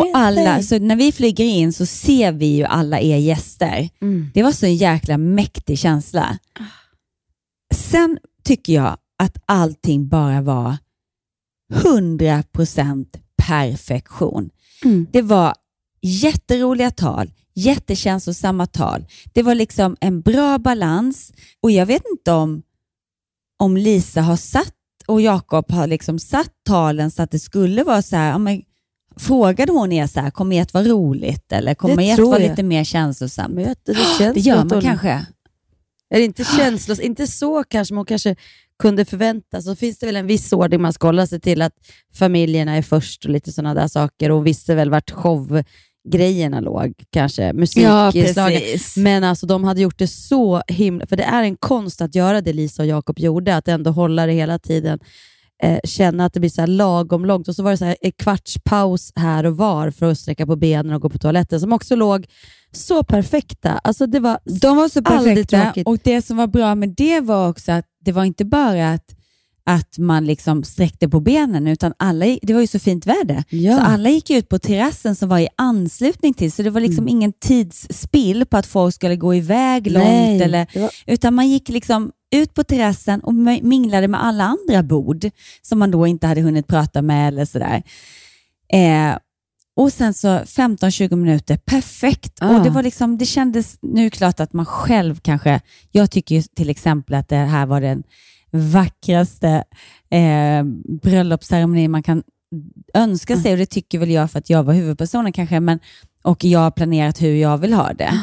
Och alla, så när vi flyger in så ser vi ju alla er gäster. Mm. Det var så en jäkla mäktig känsla. Sen tycker jag att allting bara var 100% perfektion. Mm. Det var jätteroliga tal, jättekänslosamma tal. Det var liksom en bra balans och jag vet inte om, om Lisa har satt och Jakob har liksom satt talen så att det skulle vara så här, ja, men, frågade hon er så här, kommer ert vara roligt eller kommer ert vara jag. lite mer känslosamt? Men jag, det, känns det gör man hon- kanske. Är det inte känslos, inte så kanske, men hon kanske kunde förvänta sig. Så finns det väl en viss ordning man ska hålla sig till, att familjerna är först och lite sådana där saker. Och hon visste väl vart showgrejerna låg, kanske. Musikinslagen. Men alltså, de hade gjort det så himla... För det är en konst att göra det Lisa och Jakob gjorde, att ändå hålla det hela tiden. Eh, känna att det blir så lagom långt. Och så var det så här en kvarts paus här och var för att sträcka på benen och gå på toaletten, som också låg så perfekta. Alltså det var De var så perfekta och det som var bra med det var också att det var inte bara att, att man liksom sträckte på benen, utan alla, det var ju så fint väder. Ja. Så alla gick ut på terrassen som var i anslutning till, så det var liksom Mm. ingen tidsspill på att folk skulle gå iväg Nej, långt, eller, det var- utan man gick liksom ut på terrassen och mi- minglade med alla andra bord som man då inte hade hunnit prata med eller sådär. Eh, och sen så 15-20 minuter, perfekt. Ah. Och det var liksom, det kändes, nu klart att man själv kanske, jag tycker till exempel att det här var den vackraste eh, bröllopsceremoni man kan önska sig och det tycker väl jag för att jag var huvudpersonen kanske, men, och jag har planerat hur jag vill ha det.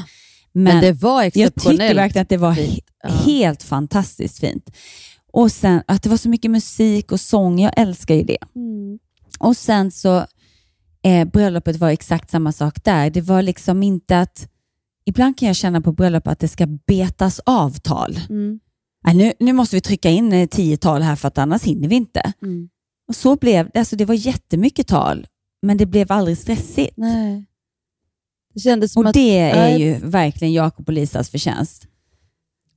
Men det var jag tycker exceptionellt verkligen att det var he- Ja. helt fantastiskt fint. Och sen att det var så mycket musik och sång, jag älskar ju det. Mm. Och sen så, eh, bröllopet var exakt samma sak där. Det var liksom inte att, ibland kan jag känna på bröllop att det ska betas avtal. Mm. Nu, nu måste vi trycka in eh, tio tal här för att annars hinner vi inte. Mm. Och så blev det. Alltså det var jättemycket tal, men det blev aldrig stressigt. Nej. Det kändes som Och att, det är Nej. ju verkligen Jakob och Lisas förtjänst.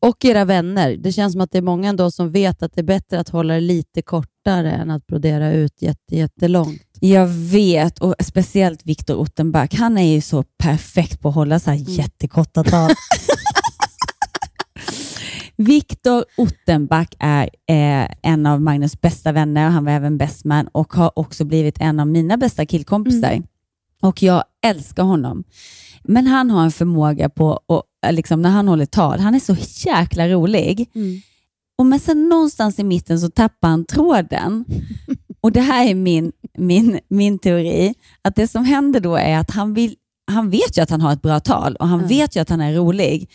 och era vänner. Det känns som att det är många ändå som vet att det är bättre att hålla det lite kortare än att brodera ut jätte, jättelångt. Jag vet, och speciellt Viktor Ottenback. Han är ju så perfekt på att hålla så här Mm. jättekorta tal. Viktor Ottenback är eh, en av Magnus bästa vänner och han var även best man och har också blivit en av mina bästa killkompisar. Mm. Och jag älskar honom. Men han har en förmåga på, och, eh, liksom, när han håller tal, han är så jäkla rolig. Mm. Och men sen någonstans i mitten så tappar han tråden. Och det här är min, min, min teori, att det som händer då är att han, vill, han vet ju att han har ett bra tal och han Ja. vet ju att han är rolig.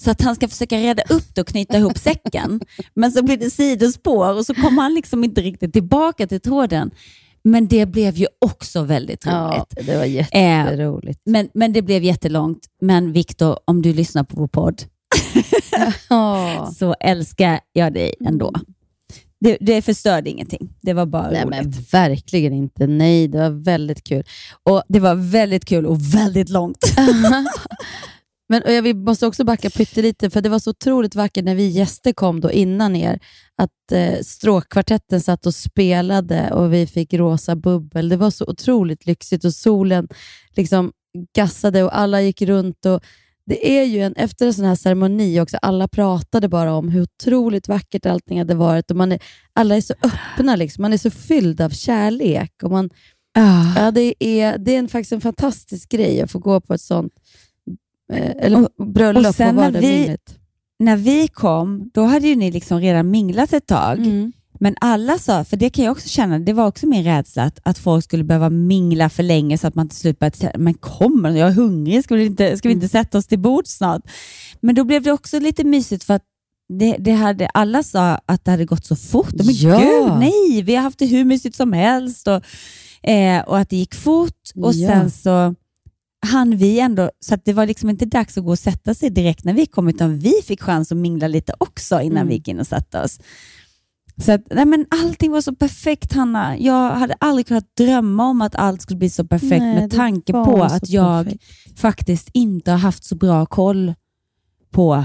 Så att han ska försöka reda upp det och knyta ihop säcken. Men så blir det sidospår och så kommer han liksom inte riktigt tillbaka till tråden. Men det blev ju också väldigt roligt. Ja, det var Eh, jätteroligt. men, men det blev jättelångt. Men Viktor, om du lyssnar på vår podd Ja. så älskar jag dig ändå. Det, det förstörde ingenting. Det var bara Nej, roligt. men verkligen inte. Nej, det var väldigt kul. Och, Det var väldigt kul och väldigt långt. men, och jag vill- måste också backa pyttelite, för det var så otroligt vackert när vi gäster kom då innan er, att eh, stråkkvartetten satt och spelade och vi fick rosa bubbel. Det var så otroligt lyxigt och solen liksom gassade och alla gick runt. och det är ju en, efter en sån här ceremoni också, alla pratade bara om hur otroligt vackert allting hade varit. Och man är, alla är så öppna, liksom. man är så fylld av kärlek. Och man, ja, det, är, det är en, faktiskt en fantastisk grej att få gå på ett sånt eh, eller bröllop och sen och när vi-. När vi kom, då hade ju ni liksom redan minglat ett tag. Mm. Men alla sa, för det kan jag också känna, det var också min rädsla att, att folk skulle behöva mingla för länge så att man till slut började säga, men kom, jag är hungrig, ska vi, inte, ska vi Mm. inte sätta oss till bord snart? Men då blev det också lite mysigt för att det, det hade, alla sa att det hade gått så fort. Men Ja. gud, nej, vi har haft det hur mysigt som helst och, eh, och att det gick fort. Och Ja. sen så hann vi ändå, så att det var liksom inte dags att gå och sätta sig direkt när vi kom, utan vi fick chans att mingla lite också innan Mm. vi gick in och satte oss. Så att, nej men allting var så perfekt Hanna. Jag hade aldrig kunnat drömma om att allt skulle bli så perfekt Nej, med tanke på att jag perfekt. faktiskt inte har haft så bra koll på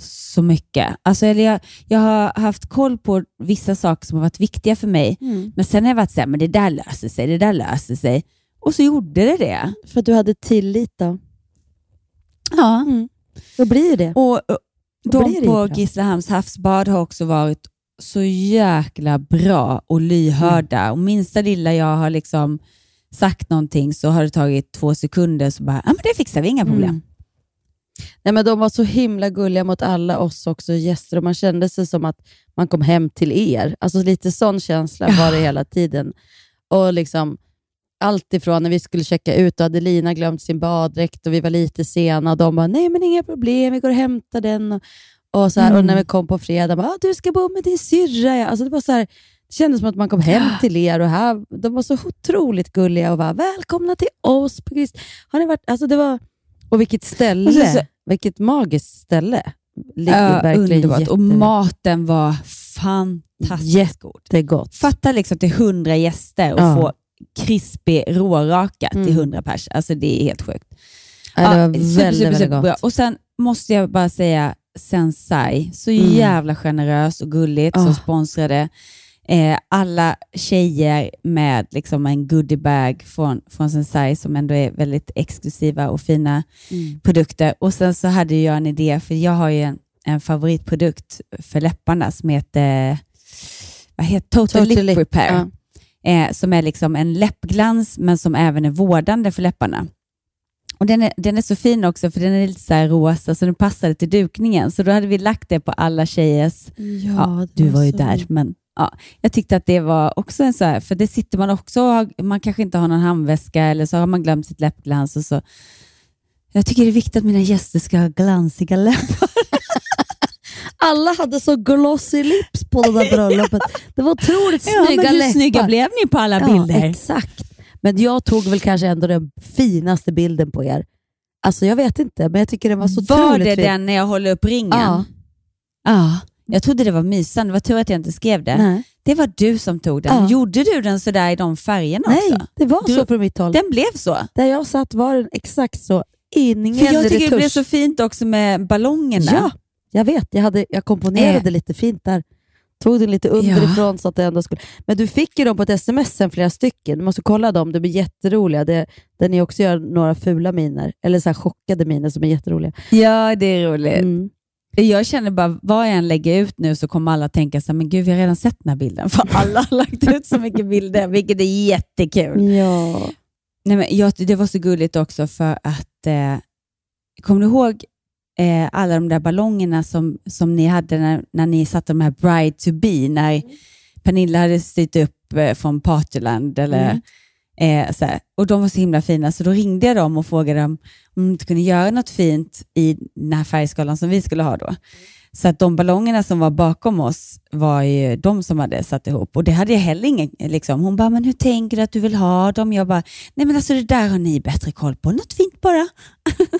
så mycket. Alltså, eller jag, jag har haft koll på vissa saker som har varit viktiga för mig, Mm. men sen har jag varit så här, men det där löser sig, det där löser sig. Och så gjorde det det. För att du hade tillit då? Ja. Mm. Då blir det. Och, och blir de det på. Grisslehamns havsbad har också varit så jäkla bra och lyhörda. Mm. Och minsta lilla jag har liksom sagt någonting så har det tagit två sekunder så bara, ja men det fixar vi, inga problem. Mm. Nej, men de var så himla gulliga mot alla oss också gäster och man kände sig som att man kom hem till er. Alltså lite sån känsla var det hela tiden. Och liksom allt ifrån när vi skulle checka ut och hade Lina glömt sin baddräkt och vi var lite sena och de bara, nej men inga problem, vi går och hämtar den. Och, och, så här, och Mm. när vi kom på fredag, bara, ah, du ska bo med din syrra. ja." Alltså det, var så här, det kändes som att man kom hem till er och här, de var så otroligt gulliga och bara, välkomna till oss. på Grist." Har ni varit, alltså det var, och vilket ställe, Och så- vilket magiskt ställe. Ligger Ja, underbart. Och jätte- maten var fantastiskt god. jättegott. Fatta liksom till 100 gäster och Ja. få krispig råraka Mm. till 100 pers. Alltså det är helt sjukt. Ja, det var super, väldigt, super, väldigt super bra. gott. Och sen måste jag bara säga Sensai, så Mm. jävla generös och gulligt Ah. som sponsrade eh, alla tjejer med liksom en goodiebag från, från Sensai som ändå är väldigt exklusiva och fina Mm. produkter. Och Sen så hade jag en idé, för jag har ju en, en favoritprodukt för läpparna som heter, vad heter Total, Total Lip, Repair. Eh, som är liksom en läppglans men som även är vårdande för läpparna. Och den är, den är så fin också för den är lite så här rosa så den passade till dukningen. Så då hade vi lagt det på alla tjejers... Ja, det du var ju så där, men ja, jag tyckte att det var också en så här, för det sitter man också och har- man kanske inte har någon handväska eller så har man glömt sitt läppglans och så. Jag tycker det är viktigt att mina gäster ska ha glansiga läppar. Alla hade så glossy lips på det där bröllopet. Det var otroligt Ja, snygga men hur läppar. snygga blev ni på alla ja, bilder? Exakt. Men jag tog väl kanske ändå den finaste bilden på er. Alltså jag vet inte, men jag tycker den var så Var otroligt det fin. den när jag håller upp ringen? Ja. Ja, jag trodde det var mysan. Det var tur att jag inte skrev det. Nej. Det var du som tog den. Ja. Gjorde du den sådär i de färgerna Nej, också? det var Du- så från mitt håll. Den blev så. Där jag satt var den exakt så. Ingen För jag tycker det blev retusch. så fint också med ballongerna. Ja, jag vet. Jag, hade, jag komponerade lite fint där. Tog den lite underifrån så att det ändå skulle... Men du fick ju dem på ett sms sen, flera stycken. Du måste kolla dem, de är jätteroliga. Det, där ni också gör några fula miner, eller så chockade miner som är jätteroliga. Ja, det är roligt. Mm. Jag känner bara, vad jag än lägger ut nu så kommer alla tänka så här, men gud, vi har redan sett den här bilden. För alla har lagt ut så mycket bilder, vilket är jättekul. Ja. Nej, men jag, det var så gulligt också för att, eh, kommer du ihåg eh, alla de där ballongerna som, som ni hade när, när ni satte de här Bride to be, när Pernilla hade styrt upp eh, från Partyland eller eh, så här. och de var så himla fina, så då ringde jag dem och frågade dem om de inte kunde göra något fint i den här färgskalan som vi skulle ha då. Så att de ballongerna som var bakom oss var ju de som hade satt ihop. Och det hade jag heller ingen... Liksom. Hon bara, men hur tänker du att du vill ha dem? Jag bara, nej men alltså det där har ni bättre koll på. Något fint bara.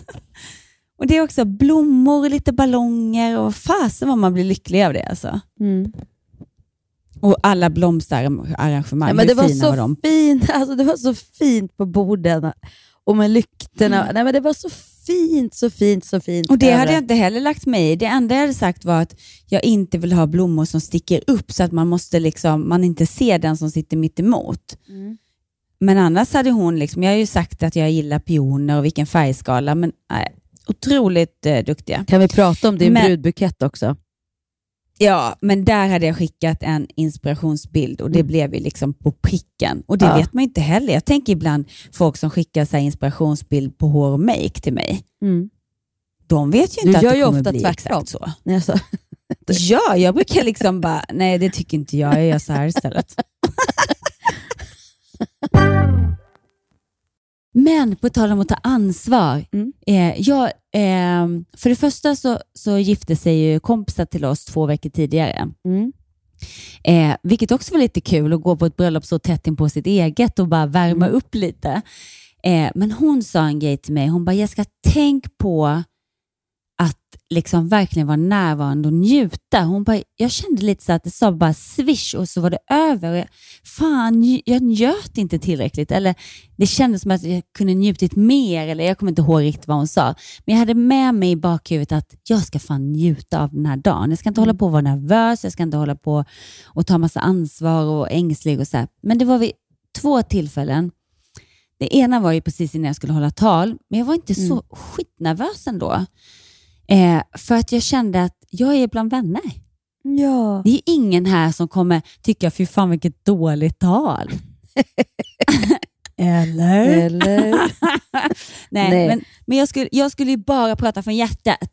och det är också blommor och lite ballonger och fasen vad man blir lycklig av det alltså. Mm. Och alla blomsterarrangemang, Ja, men det var fina så var de? fint alltså, det var så fint på borden och med lyktorna. Nej, men det var så fint, så fint, så fint. Och det hade jag inte heller lagt mig i. Det enda jag hade sagt var att jag inte vill ha blommor som sticker upp så att man måste liksom, man inte ser den som sitter mitt emot. Mm. Men annars hade hon, liksom, jag har ju sagt att jag gillar pioner och vilken färgskala, men nej, otroligt eh, duktiga. Kan vi prata om din Men- brudbukett också? Ja, men där hade jag skickat en inspirationsbild och det blev ju liksom på pricken. Och det Mm. Ja. vet man ju inte heller. Jag tänker ibland folk som skickar så inspirationsbild på hår och make till mig. Mm. De vet ju Du inte gör att det ju kommer ofta bli tvärtom. exakt så. Nej, alltså. Ja, jag brukar liksom bara, nej det tycker inte jag, jag gör så här istället. Men på tal om att ta ansvar. Mm. Eh, jag, eh, för det första så, så gifte sig ju kompisar till oss två veckor tidigare. Mm. Eh, vilket också var lite kul att gå på ett bröllop så tätt in på sitt eget och bara värma Mm. upp lite. Eh, men hon sa en grej till mig. Hon bara, Jessica, tänk på att liksom verkligen vara närvarande och njuta. Hon bara, jag kände lite så att det sa bara swish och så var det över. Jag, fan, jag njöt inte tillräckligt. Eller Det kändes som att jag kunde njutit mer. Eller Jag kommer inte ihåg riktigt vad hon sa. Men jag hade med mig i bakhuvudet att jag ska fan njuta av den här dagen. Jag ska inte hålla på att vara nervös. Jag ska inte hålla på och ta massa ansvar och ängslig. och så här. Men det var vid två tillfällen det ena var ju precis innan jag skulle hålla tal, men jag var inte så skitnervös ändå. Eh, för att jag kände att jag är bland vänner. Ja. Det är ingen här som kommer tycka, fy fan vilket dåligt tal. Eller? Eller? Nej, Nej. men, men jag, skulle, jag skulle ju bara prata från hjärtat.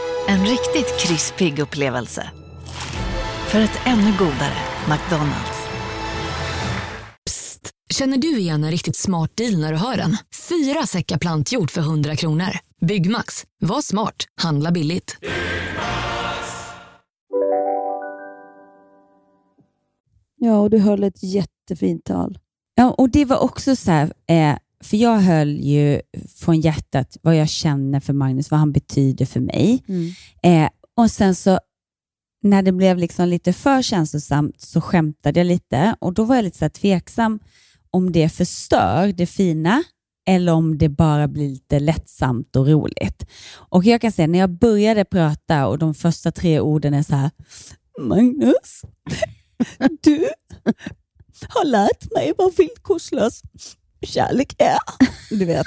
En riktigt krispig upplevelse. För ett ännu godare McDonalds. Känner du igen en riktigt smart deal när du hör den? Fyra säckar plantjord för 100 kronor. Byggmax. Var smart. Handla billigt. Ja, och du höll ett jättefint tal. Ja, och det var också så här, eh, för jag höll ju från hjärtat vad jag känner för Magnus, vad han betyder för mig. Eh, och sen så när det blev liksom lite för känslosamt så skämtade jag lite och då var jag lite så tveksam om det förstör det fina eller om det bara blir lite lättsamt och roligt. Och jag kan säga, när jag började prata och de första tre orden är så här, Magnus, du har lärt mig vad villkorslös kärlek är. Du vet,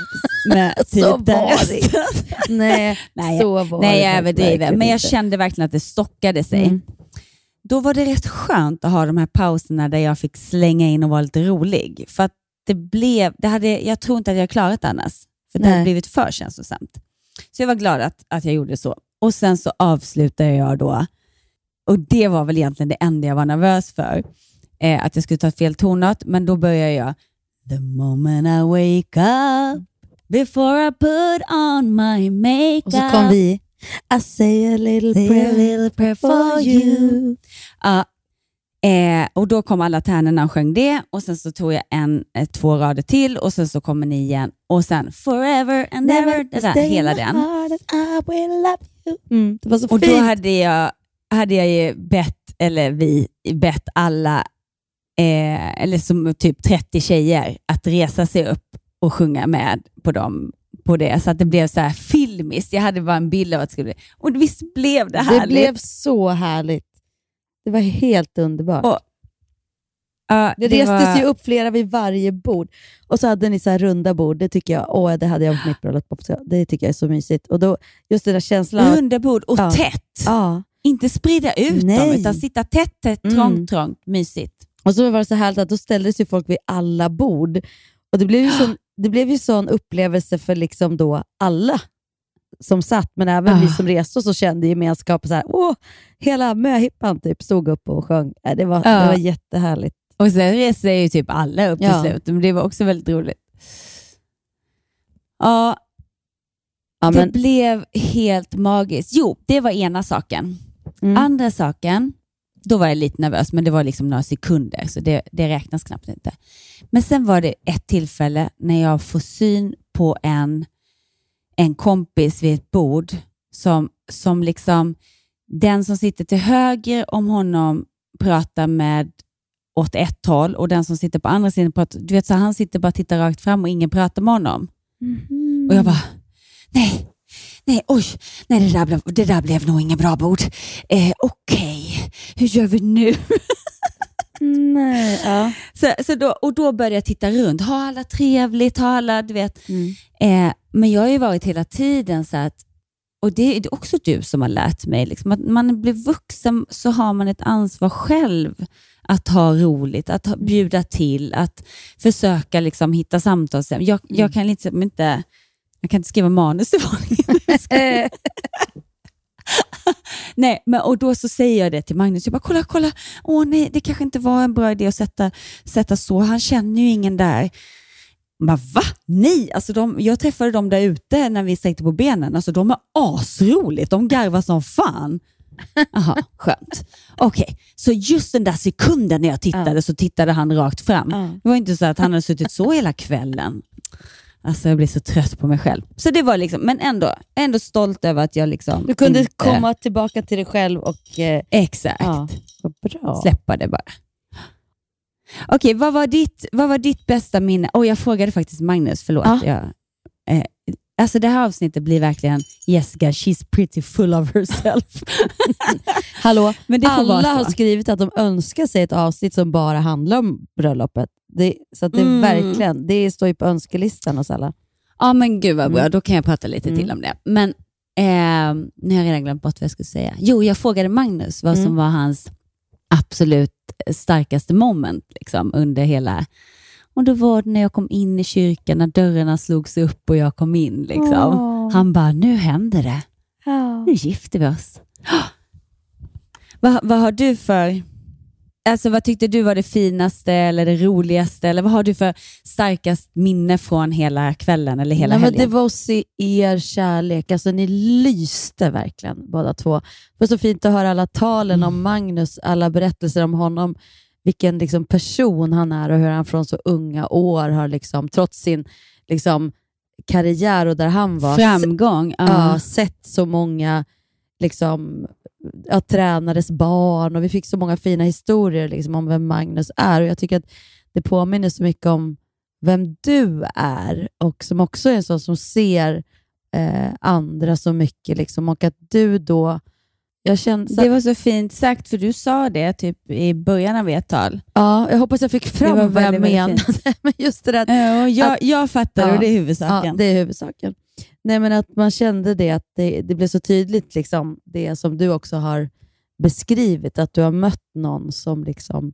med Så typ den var det resten. Nej, nej, så jag- var nej, det jag överdriver. Men jag inte. kände verkligen att det stockade sig. Mm. Då var det rätt skönt att ha de här pauserna där jag fick slänga in och vara lite rolig. För att det blev, det hade, jag tror inte att jag klarat det annars. För det Nej. hade blivit för känslosamt. Så jag var glad att, att jag gjorde så. Och sen så avslutade jag då, och det var väl egentligen det enda jag var nervös för, eh, att jag skulle ta fel tonart, men då började jag The moment I wake up before I put on my makeup. Och så kom vi. I say a little Say a prayer, little prayer for you. Ja, eh, och då kom alla tärnorna och sjöng det. Och sen så tog jag en, eh, två rader till och sen så kommer ni igen. Och sen forever and ever, det där, hela den. Mm, det var så Och då hade jag, hade jag bett, eller vi, bett alla, eh, eller som typ 30 tjejer, att resa sig upp och sjunga med på dem på det, så att det blev så här filmiskt. Jag hade bara en bild av att det skulle bli, och visst blev det härligt. Det blev så härligt. Det var helt underbart. Och, Ja, det restes var- ju upp flera vid varje bord. Och så hade ni så här runda bord. Det tycker jag, åh, det hade jag på mitt bröllop också. Det tycker jag är så mysigt. Och då, just den där känslan Runda bord och Ja. tätt. Ja. Inte sprida ut dem, Nej. utan sitta tätt, tätt, Mm. trångt, trångt, mysigt. Och så var det så härligt att då ställdes ju folk vid alla bord. Och Det blev ju sån, det blev ju sån upplevelse för liksom då alla som satt, men även vi Ah. som reste oss och kände gemenskap. Så här, åh, hela möhippan typ stod upp och sjöng. Äh, Det var, det var jättehärligt. Och sen reser ju typ alla upp Ja. till slut, men det var också väldigt roligt. Ja, Ja, det men- blev helt magiskt. Jo, det var ena saken. Mm. Andra saken, då var jag lite nervös, men det var liksom några sekunder, så det, det räknas knappt inte. Men sen var det ett tillfälle när jag får syn på en, en kompis vid ett bord som, som liksom, den som sitter till höger om honom pratar med åt ett håll och den som sitter på andra sidan pratar, du vet så han sitter bara och tittar rakt fram och ingen pratar med honom. Och jag bara, nej, nej, oj, nej det där blev, det där blev nog ingen bra bord. Eh, Okej, hur gör vi nu? Nej, ja. så, så då, och då började jag titta runt. Har alla trevligt? Har alla, du vet. Mm. Eh, men jag har ju varit hela tiden så att, och det är också du som har lärt mig, liksom, att man blir vuxen så har man ett ansvar själv att ha roligt, att ha, bjuda till, att försöka liksom hitta samtalsämnen. Jag, jag kan liksom inte Jag kan inte skriva manus till varningen. nej, men, och då så säger jag det till Magnus. Jag bara, kolla, kolla. Åh nej, det kanske inte var en bra idé att sätta, sätta så. Han känner ju ingen där. Men va? Nej, alltså de, jag träffade dem där ute när vi sträckte på benen. Alltså de är asroligt. De garvar som fan. Jaha, skönt. Okej, så just den där sekunden när jag tittade så tittade han rakt fram. Det var inte så att han hade suttit så hela kvällen. Alltså jag blir så trött på mig själv. Så det var liksom, men ändå, ändå stolt över att jag liksom Du kunde inte, komma tillbaka till dig själv och... Eh, Exakt. Ja, bra. Släppa det bara. Okej, vad, var ditt, vad var ditt bästa minne? Oh, jag frågade faktiskt Magnus, förlåt. Ja. Jag, eh, alltså det här avsnittet blir verkligen Jessica, she's pretty full of herself. Hallå, alla har skrivit att de önskar sig ett avsnitt som bara handlar om bröllopet. Det, så det Mm. verkligen, det står ju på önskelistan hos alla. Ja, men gud vad bra. Mm. Då kan jag prata lite till om det. Men eh, nu har jag redan glömt bort vad jag skulle säga. Jo, jag frågade Magnus vad som Mm. var hans absolut starkaste moment liksom, under hela... Och då var det när jag kom in i kyrkan, när dörrarna slogs upp och jag kom in. Liksom. Åh. Han bara, nu händer det. Nu gifter vi oss. Vad, vad har du för... Alltså vad tyckte du var det finaste eller det roligaste? Eller vad har du för starkast minne från hela kvällen eller hela Nej, helgen? det var att se er kärlek. Alltså, ni lyste verkligen båda två. Det var så fint att höra alla talen Mm. om Magnus, alla berättelser om honom, vilken liksom, person han är och hur han från så unga år har, liksom, trots sin liksom, karriär och där han var, Framgång. ja. Ja. sett så många liksom, ja, tränades barn och vi fick så många fina historier liksom, om vem Magnus är. Och Jag tycker att det påminner så mycket om vem du är och som också är en sån som ser eh, andra så mycket. Liksom, och att du då... Jag kände, Det var så fint sagt, för du sa det typ i början av ert tal. ja, jag hoppas jag fick fram vad jag menade. Men just det där Ja, jag, att- jag fattar och det är huvudsaken. Ja, det är huvudsaken. Nej, men att man kände det, att det, det blev så tydligt, liksom, det som du också har beskrivit, att du har mött någon som liksom,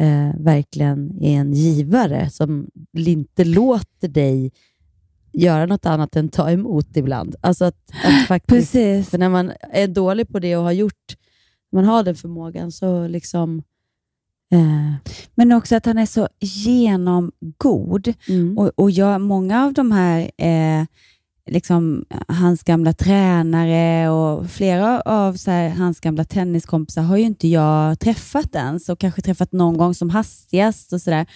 eh, verkligen är en givare, som inte låter dig göra något annat än ta emot ibland. Alltså att, att faktiskt, Precis. För när man är dålig på det och har gjort, man har den förmågan, så liksom... Eh, Men också att han är så genomgod. Mm. Och, och jag, många av de här, eh, liksom, hans gamla tränare och flera av så här, hans gamla tenniskompisar har ju inte jag träffat ens och kanske träffat någon gång som hastigast och sådär.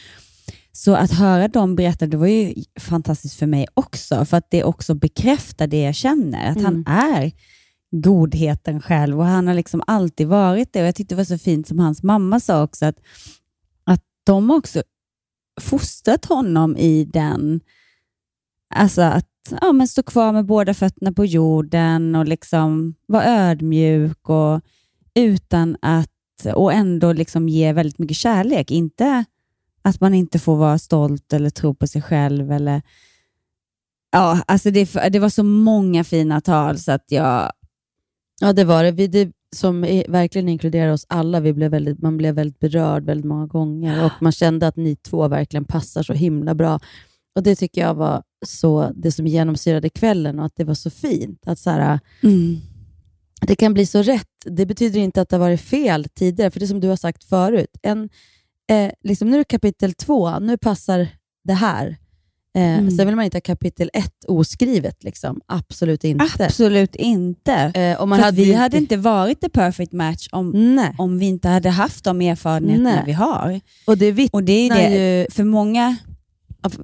Så att höra dem berätta, det var ju fantastiskt för mig också, för att det också bekräftar det jag känner, att han är godheten själv och han har liksom alltid varit det. Och Jag tyckte det var så fint som hans mamma sa också, att, att de också fostrat honom i den, alltså att ja, men stå kvar med båda fötterna på jorden och liksom vara ödmjuk och utan att, och ändå liksom ge väldigt mycket kärlek. Inte att man inte får vara stolt eller tro på sig själv. Eller, ja, alltså det, det var så många fina tal så att jag... Ja, det var det. Vi, det som är, verkligen inkluderar oss alla. Vi blev väldigt, man blev väldigt berörd väldigt många gånger och man kände att ni två verkligen passar så himla bra. Och Det tycker jag var så det som genomsyrade kvällen och att det var så fint. Att så här, Mm. Det kan bli så rätt. Det betyder inte att det har varit fel tidigare, för det som du har sagt förut. En, eh, liksom, nu är det kapitel två, nu passar det här. Eh, Mm. Sen vill man inte ha kapitel ett oskrivet. Liksom. Absolut inte. Absolut inte. Eh, och man För hade vi ju hade inte- inte varit the perfect match om, Nej. om vi inte hade haft de erfarenheterna Nej. vi har. Och det vittnar Och det är det, ju... för många...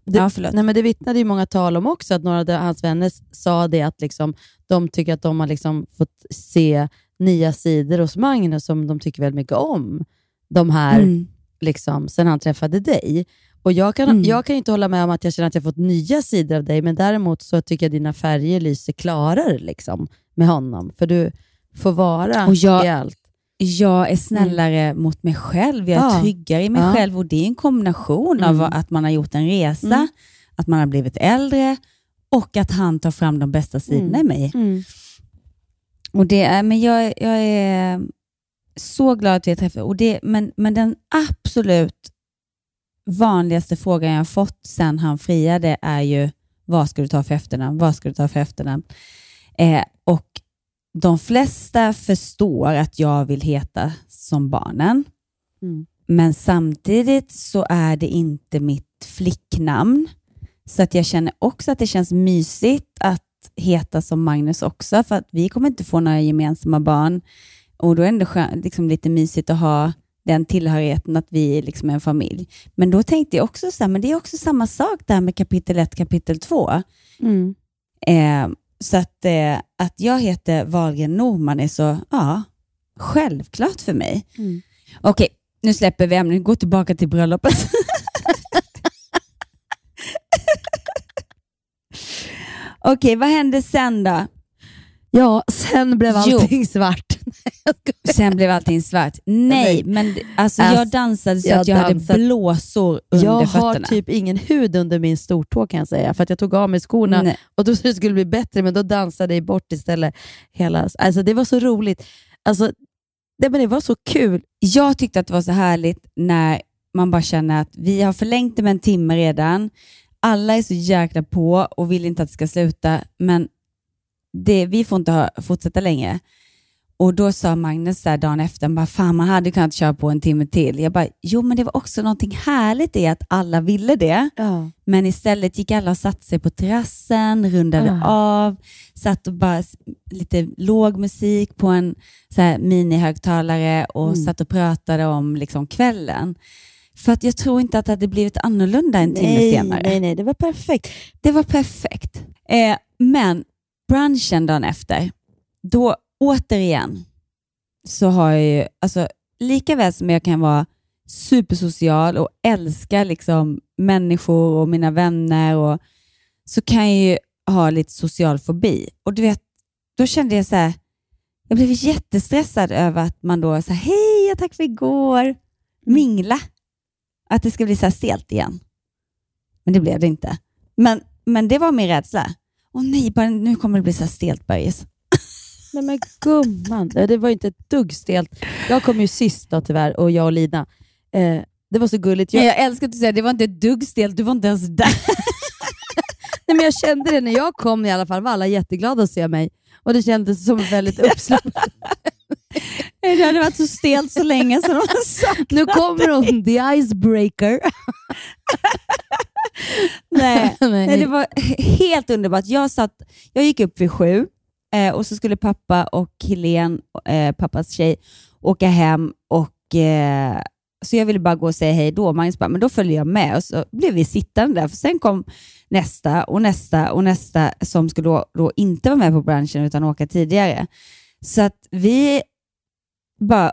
Det, Ja, nej, men det vittnade ju många tal om också, att några av hans vänner sa det att liksom, de tycker att de har liksom fått se nya sidor hos Magnus som de tycker väldigt mycket om. De här, Mm. Liksom, sen han träffade dig. Och jag kan, Mm. jag kan inte hålla med om att jag känner att jag fått nya sidor av dig, men däremot så tycker jag dina färger lyser klarare liksom, med honom. För du får vara Och jag- i allt. Jag är snällare mot mig själv, jag är Ja. tryggare i mig Ja. själv och det är en kombination av Mm. att man har gjort en resa, Mm. att man har blivit äldre och att han tar fram de bästa sidorna Mm. i mig. Mm. Och det är, men jag, jag är så glad att vi har träffat och det, men, men den absolut vanligaste frågan jag har fått sedan han friade är ju vad ska du ta för efternamn, vad ska du ta för efternamn? Eh, och de flesta förstår att jag vill heta som barnen, Mm. men samtidigt så är det inte mitt flicknamn. Så att jag känner också att det känns mysigt att heta som Magnus också, för att vi kommer inte få några gemensamma barn. Och då är det ändå liksom lite mysigt att ha den tillhörigheten att vi liksom är en familj. Men då tänkte jag också så här, men det är också samma sak där med kapitel 1, kapitel 2. Mm. Eh, så att, eh, att jag heter Wahlgren Norman är så, ja, självklart för mig. Mm. Okej, nu släpper vi ämnet. Gå tillbaka till bröllopet. Okej, vad hände sen då? Ja, sen blev allting svart. Sen blev allting svart. Nej, men alltså, jag Alltså, dansade så jag att jag hade dansade- blåsor under Jag har fötterna. typ ingen hud under min stortå kan jag säga, för att jag tog av mig skorna Nej. och då trodde det skulle bli bättre, men då dansade jag bort istället. Hela, alltså det var så roligt. Alltså, det, men det var så kul. Jag tyckte att det var så härligt när man bara känner att vi har förlängt det med en timme redan. Alla är så jäkla på och vill inte att det ska sluta, men det, vi får inte ha, fortsätta längre. Och Då sa Magnus där dagen efter, bara, fan man hade kunnat köra på en timme till. Jag bara, jo men det var också någonting härligt i att alla ville det. Ja. Men istället gick alla och satte sig på terrassen, rundade Ah. av, satt och bara lite låg musik på en så här minihögtalare och Mm. satt och pratade om liksom kvällen. För att jag tror inte att det hade blivit annorlunda en timme nej, senare. Nej, nej, det var perfekt. Det var perfekt. Eh, men brunchen dagen efter, då återigen så har jag ju, alltså lika väl som jag kan vara supersocial och älska liksom människor och mina vänner och så kan jag ju ha lite social fobi. Och du vet, då kände jag så här, jag blev jättestressad över att man då här, hej, tack för igår, mingla. Att det ska bli så här stelt igen. Men det blev det inte. Men, men det var min rädsla. Åh nej, bara, nu kommer det bli så här stelt, Bergis. Nej men gumman, det var inte ett dugg stelt. Jag kom ju sist då tyvärr, och jag och Lina. Eh, det var så gulligt. Jag, jag älskar att du säger det var inte ett dugg stelt, du var inte ens där. Nej, men jag kände det när jag kom i alla fall, var alla jätteglada att se mig. Och det kändes som väldigt uppsluppat. Det hade varit så stelt så länge så de Nu kommer hon, the icebreaker. Nej, Nej. nej, det var helt underbart. Jag, satt, jag gick upp vid sju eh, och så skulle pappa och Helene, eh, pappas tjej, åka hem. Och, eh, så jag ville bara gå och säga hej då. Magnus bara, men då följer jag med. Och så blev vi sittande där. För sen kom nästa och nästa och nästa som skulle då, då inte vara med på branschen utan åka tidigare. Så att vi bara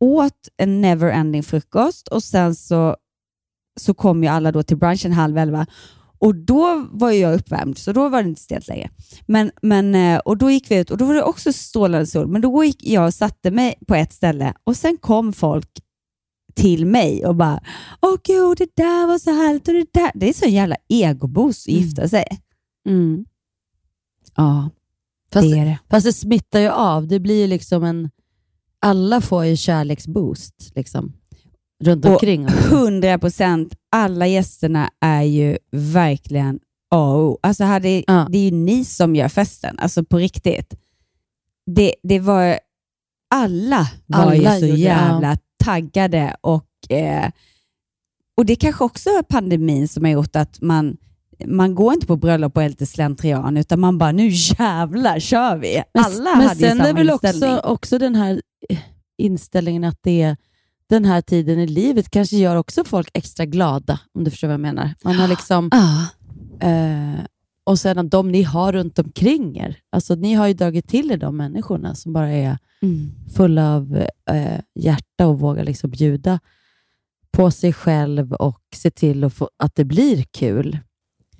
åt en never-ending frukost och sen så så kom ju alla då till brunchen halv elva och då var jag uppvärmd, så då var det inte stelt längre. Men, men, eh, och då gick vi ut och då var det också strålande sol, men då gick jag och satte mig på ett ställe och sen kom folk till mig och bara Åh gud, det där var så härligt och det där. Det är så en jävla egoboost att gifta sig. Mm. Ja, Fast, det är det. fast det smittar ju av. Det blir liksom en... Alla får ju kärleksboost liksom, runt Och omkring. 100 procent, alla gästerna är ju verkligen A och O. Alltså hade, Det är ju ni som gör festen, alltså på riktigt. Det, det var, alla var Alla ju så gjorde jävla taggade och, eh, och det kanske också är pandemin som har gjort att man man går inte på bröllop och är lite slentrian, utan man bara, nu jävlar kör vi. Men, Alla men hade ju sen samma är väl också, också den här eh, inställningen att det är den här tiden i livet kanske gör också folk extra glada, om du förstår vad jag menar. Man har liksom... Eh, och sen att de ni har runt omkring er, alltså ni har ju dragit till er de människorna som bara är Mm. fulla av eh, hjärta och vågar liksom bjuda på sig själv och se till att, få, att det blir kul.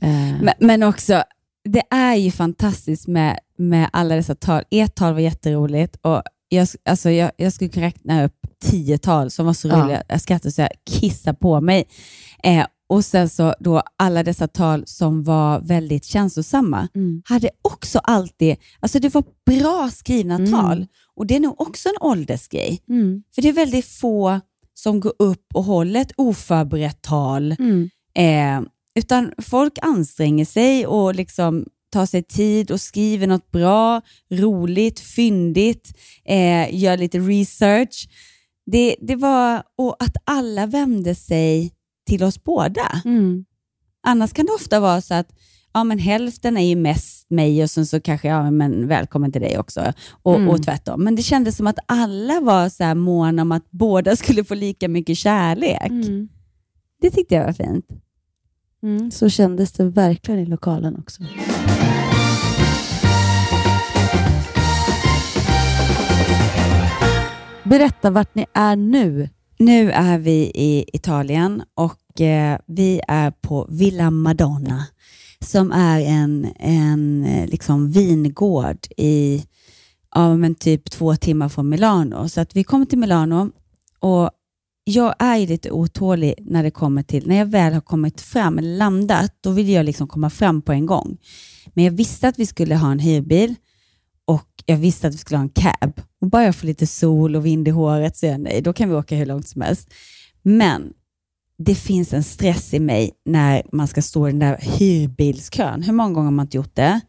Eh, Men, men också, det är ju fantastiskt med, med alla dessa tal. Ert tal var jätteroligt och jag, alltså jag, jag skulle kunna räkna upp tio tal som var så Ja. roliga. Jag skrattade så jag kissade på mig. Eh, och sen så då alla dessa tal som var väldigt känslosamma Mm. hade också alltid, alltså det var bra skrivna Mm. tal och det är nog också en åldersgrej. Mm. För det är väldigt få som går upp och håller ett oförberett tal Mm. eh, utan folk anstränger sig och liksom tar sig tid och skriver något bra, roligt, fyndigt, eh, gör lite research. Det, det var, och att alla vände sig till oss båda. Annars kan det ofta vara så att ja, men hälften är ju mest mig och sen så kanske, ja men välkommen till dig också. Och, Mm. och tvärtom. Men det kändes som att alla var så här måna om att båda skulle få lika mycket kärlek. Det tyckte jag var fint. Mm, så kändes det verkligen i lokalen också. Berätta vart ni är nu. Nu är vi i Italien och eh, vi är på Villa Madonna som är en, en eh, liksom vingård i ja, men typ två timmar från Milano. Så att vi kommer till Milano och jag är ju lite otålig när det kommer till, när jag väl har kommit fram, eller landat, då vill jag liksom komma fram på en gång. Men jag visste att vi skulle ha en hyrbil och jag visste att vi skulle ha en cab. Och bara jag får lite sol och vind i håret så är jag nöjd. Då kan vi åka hur långt som helst. Men det finns en stress i mig när man ska stå i den där hyrbilskön. Hur många gånger har man inte gjort det?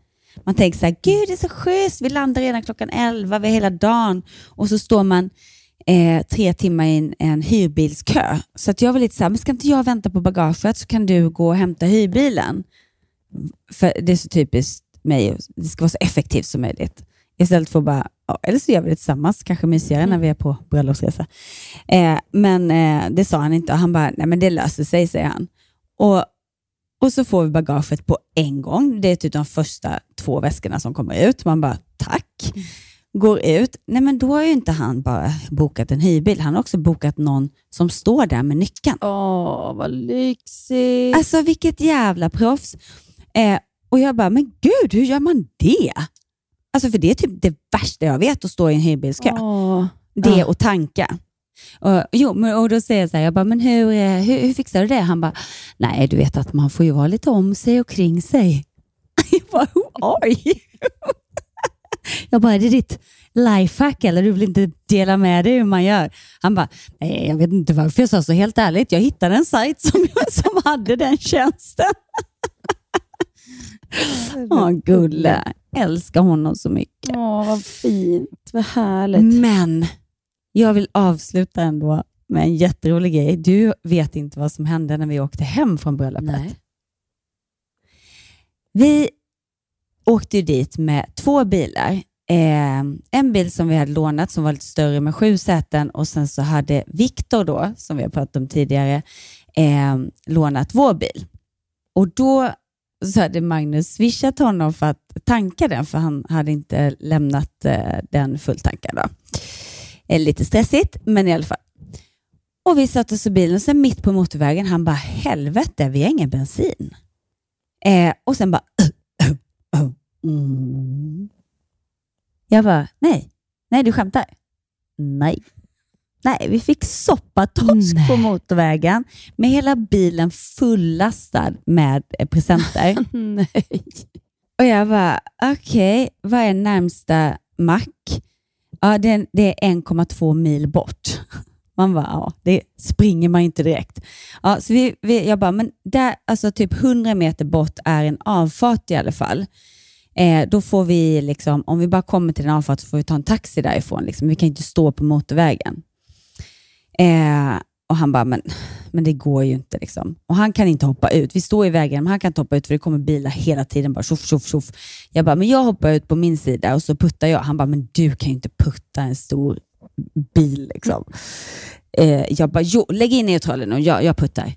Man tänker så här, gud det är så schysst, vi landar redan klockan 11, vi har hela dagen. Och så står man eh, tre timmar i en, en hyrbilskö. Så att jag var lite så här, men ska inte jag vänta på bagaget så kan du gå och hämta hyrbilen? För det är så typiskt mig, det ska vara så effektivt som möjligt. Istället för att bara, ja, eller så gör vi det tillsammans, kanske mysigare när vi är på bröllopsresa. Eh, men eh, det sa han inte och han bara, nej men det löser sig, säger han. Och, och så får vi bagaget på en gång. Det är typ de första två väskorna som kommer ut. Man bara, tack. Går ut. Nej men då har ju inte han bara bokat en hyrbil. Han har också bokat någon som står där med nyckeln. Åh, vad lyxigt. Alltså vilket jävla proffs. Eh, och jag bara, men gud, hur gör man det? Alltså för det är typ det värsta jag vet, att stå i en hyrbilskö. Det Ja. och tanka. Och, jo, men, och då säger jag så här, jag bara, men hur, eh, hur, hur fixar du det? Han bara, nej du vet att man får ju vara lite om sig och kring sig. Jag bara, who are you? Jag bara, är det ditt lifehack eller du vill inte dela med dig hur man gör? Han bara, nej jag vet inte varför jag sa så. Helt ärligt, jag hittade en sajt som, som hade den tjänsten. Åh, Gulle. Älskar honom så mycket. Åh, vad fint. Vad härligt. Men jag vill avsluta ändå med en jätterolig grej. Du vet inte vad som hände när vi åkte hem från bröllopet. Vi åkte dit med två bilar. Eh, en bil som vi hade lånat som var lite större med sju säten och sen så hade Viktor då, som vi har pratat om tidigare, eh, lånat vår bil. Och då så hade Magnus swishat honom för att tanka den, för han hade inte lämnat eh, den fulltankad. Då. Eh, lite stressigt, men i alla fall. Och vi satte oss i bilen och sen mitt på motorvägen, han bara helvete, vi har ingen bensin. Eh, och sen bara mm. Jag bara, nej, nej du skämtar? Nej. Nej, vi fick soppatorsk på motorvägen med hela bilen fullastad med eh, presenter. nej. Och jag bara, okej, vad är närmsta mack? Ja, det är, det är 1,2 mil bort. Man bara, ja, det springer man inte direkt. Ja, så vi, vi, jag bara, men där, alltså typ 100 meter bort är en avfart i alla fall. Eh, då får vi, liksom, om vi bara kommer till en avfart så får vi ta en taxi därifrån. Liksom. Vi kan inte stå på motorvägen. Eh, och han bara, men, men det går ju inte. Liksom. Och han kan inte hoppa ut. Vi står i vägen, men han kan inte hoppa ut för det kommer bilar hela tiden. Bara tjoff, tjoff, tjoff. Jag bara, men jag hoppar ut på min sida och så puttar jag. Han bara, men du kan ju inte putta en stor bil. Liksom. Eh, jag bara, jo, lägg in neutralen och jag, jag puttar.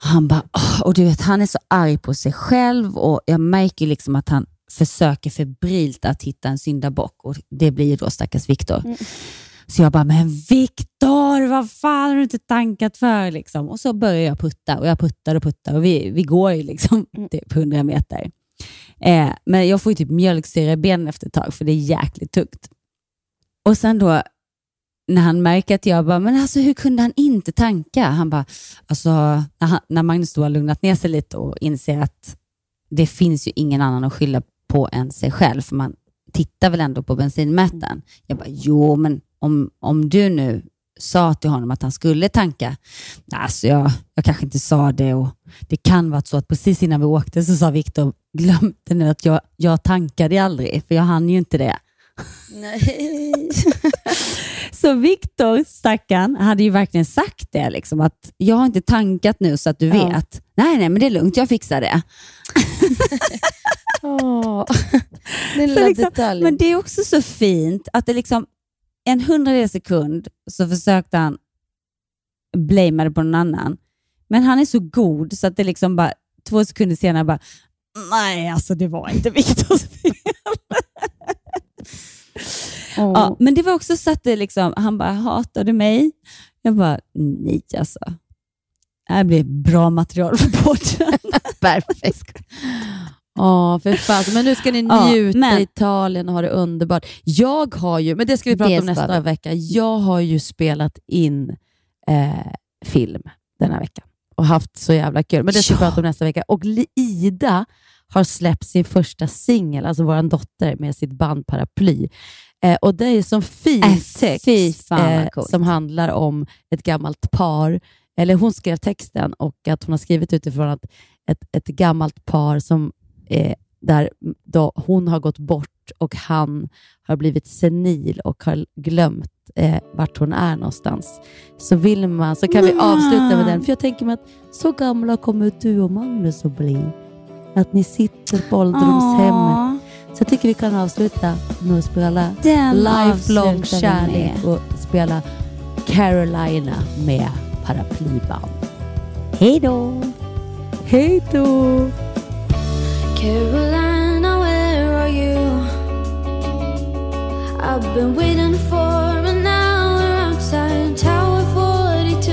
Han bara, oh, och du vet, han är så arg på sig själv och jag märker liksom att han försöker febrilt att hitta en syndabock och det blir ju då stackars Viktor. Mm. Så jag bara, men Viktor, vad fan har du inte tankat för? Liksom. Och så börjar jag putta och jag puttar och puttar och vi, vi går ju liksom typ 100 meter. Eh, men jag får ju typ mjölksyra i benen efter ett tag för det är jäkligt tungt. Och sen då när han märker att jag bara, men alltså hur kunde han inte tanka? Han bara, alltså när, han, när Magnus då har lugnat ner sig lite och inser att det finns ju ingen annan att skylla på än sig själv, för man tittar väl ändå på bensinmätaren. Jag bara, jo men om, om du nu sa till honom att han skulle tanka. Alltså jag, jag kanske inte sa det och det kan vara så att precis innan vi åkte så sa Viktor, glöm det nu att jag, jag tankade aldrig, för jag hann ju inte det. Nej. Så Viktor, stackarn, hade ju verkligen sagt det, liksom, att jag har inte tankat nu så att du Ja. vet. Nej, nej, men det är lugnt, jag fixar det. Den Så lilla liksom, detaljen. men det är också så fint att det liksom en hundradels sekund så försökte han blamea det på någon annan. Men han är så god så att det liksom bara två sekunder senare bara nej, alltså det var inte Viktors fel. Åh. Ja, men det var också så att det liksom, han bara, hatar du mig? Jag bara, nej alltså. Det här blir bra material för podden. Perfekt. Ja, för fan. Men nu ska ni Ja, njuta men- i Italien och ha det underbart. Jag har ju, men det ska vi prata Det om nästa vi. vecka. Jag har ju spelat in eh, film den här veckan och haft så jävla kul. Men det ska vi Ja. prata om nästa vecka. Och Ida har släppt sin första singel, alltså vår dotter, med sitt band Paraply. Eh, och Det är som fin Äh, text vad eh, som handlar om ett gammalt par. Eller hon skrev texten och att hon har skrivit utifrån att ett, ett gammalt par som eh, där då hon har gått bort och han har blivit senil och har glömt eh, vart hon är någonstans. Så vill man så kan vi avsluta med den. För jag tänker mig att så gamla kommer du och Magnus att bli. Att ni sitter på ålderdomshemmet. Så jag tycker vi kan avsluta med att spela Den Lifelong kärlek med. och spela Carolina med paraplyband. Hej då! Hej då! Carolina, where are you? I've been waiting for an hour outside Tower 42.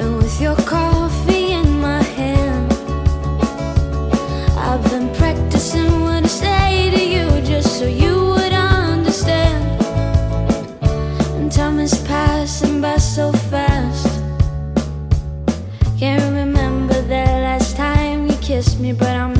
And with your coffee in my hand, I've been practicing what I say to you just so you would understand. And time is passing by so fast. Can't remember kiss me, but I'm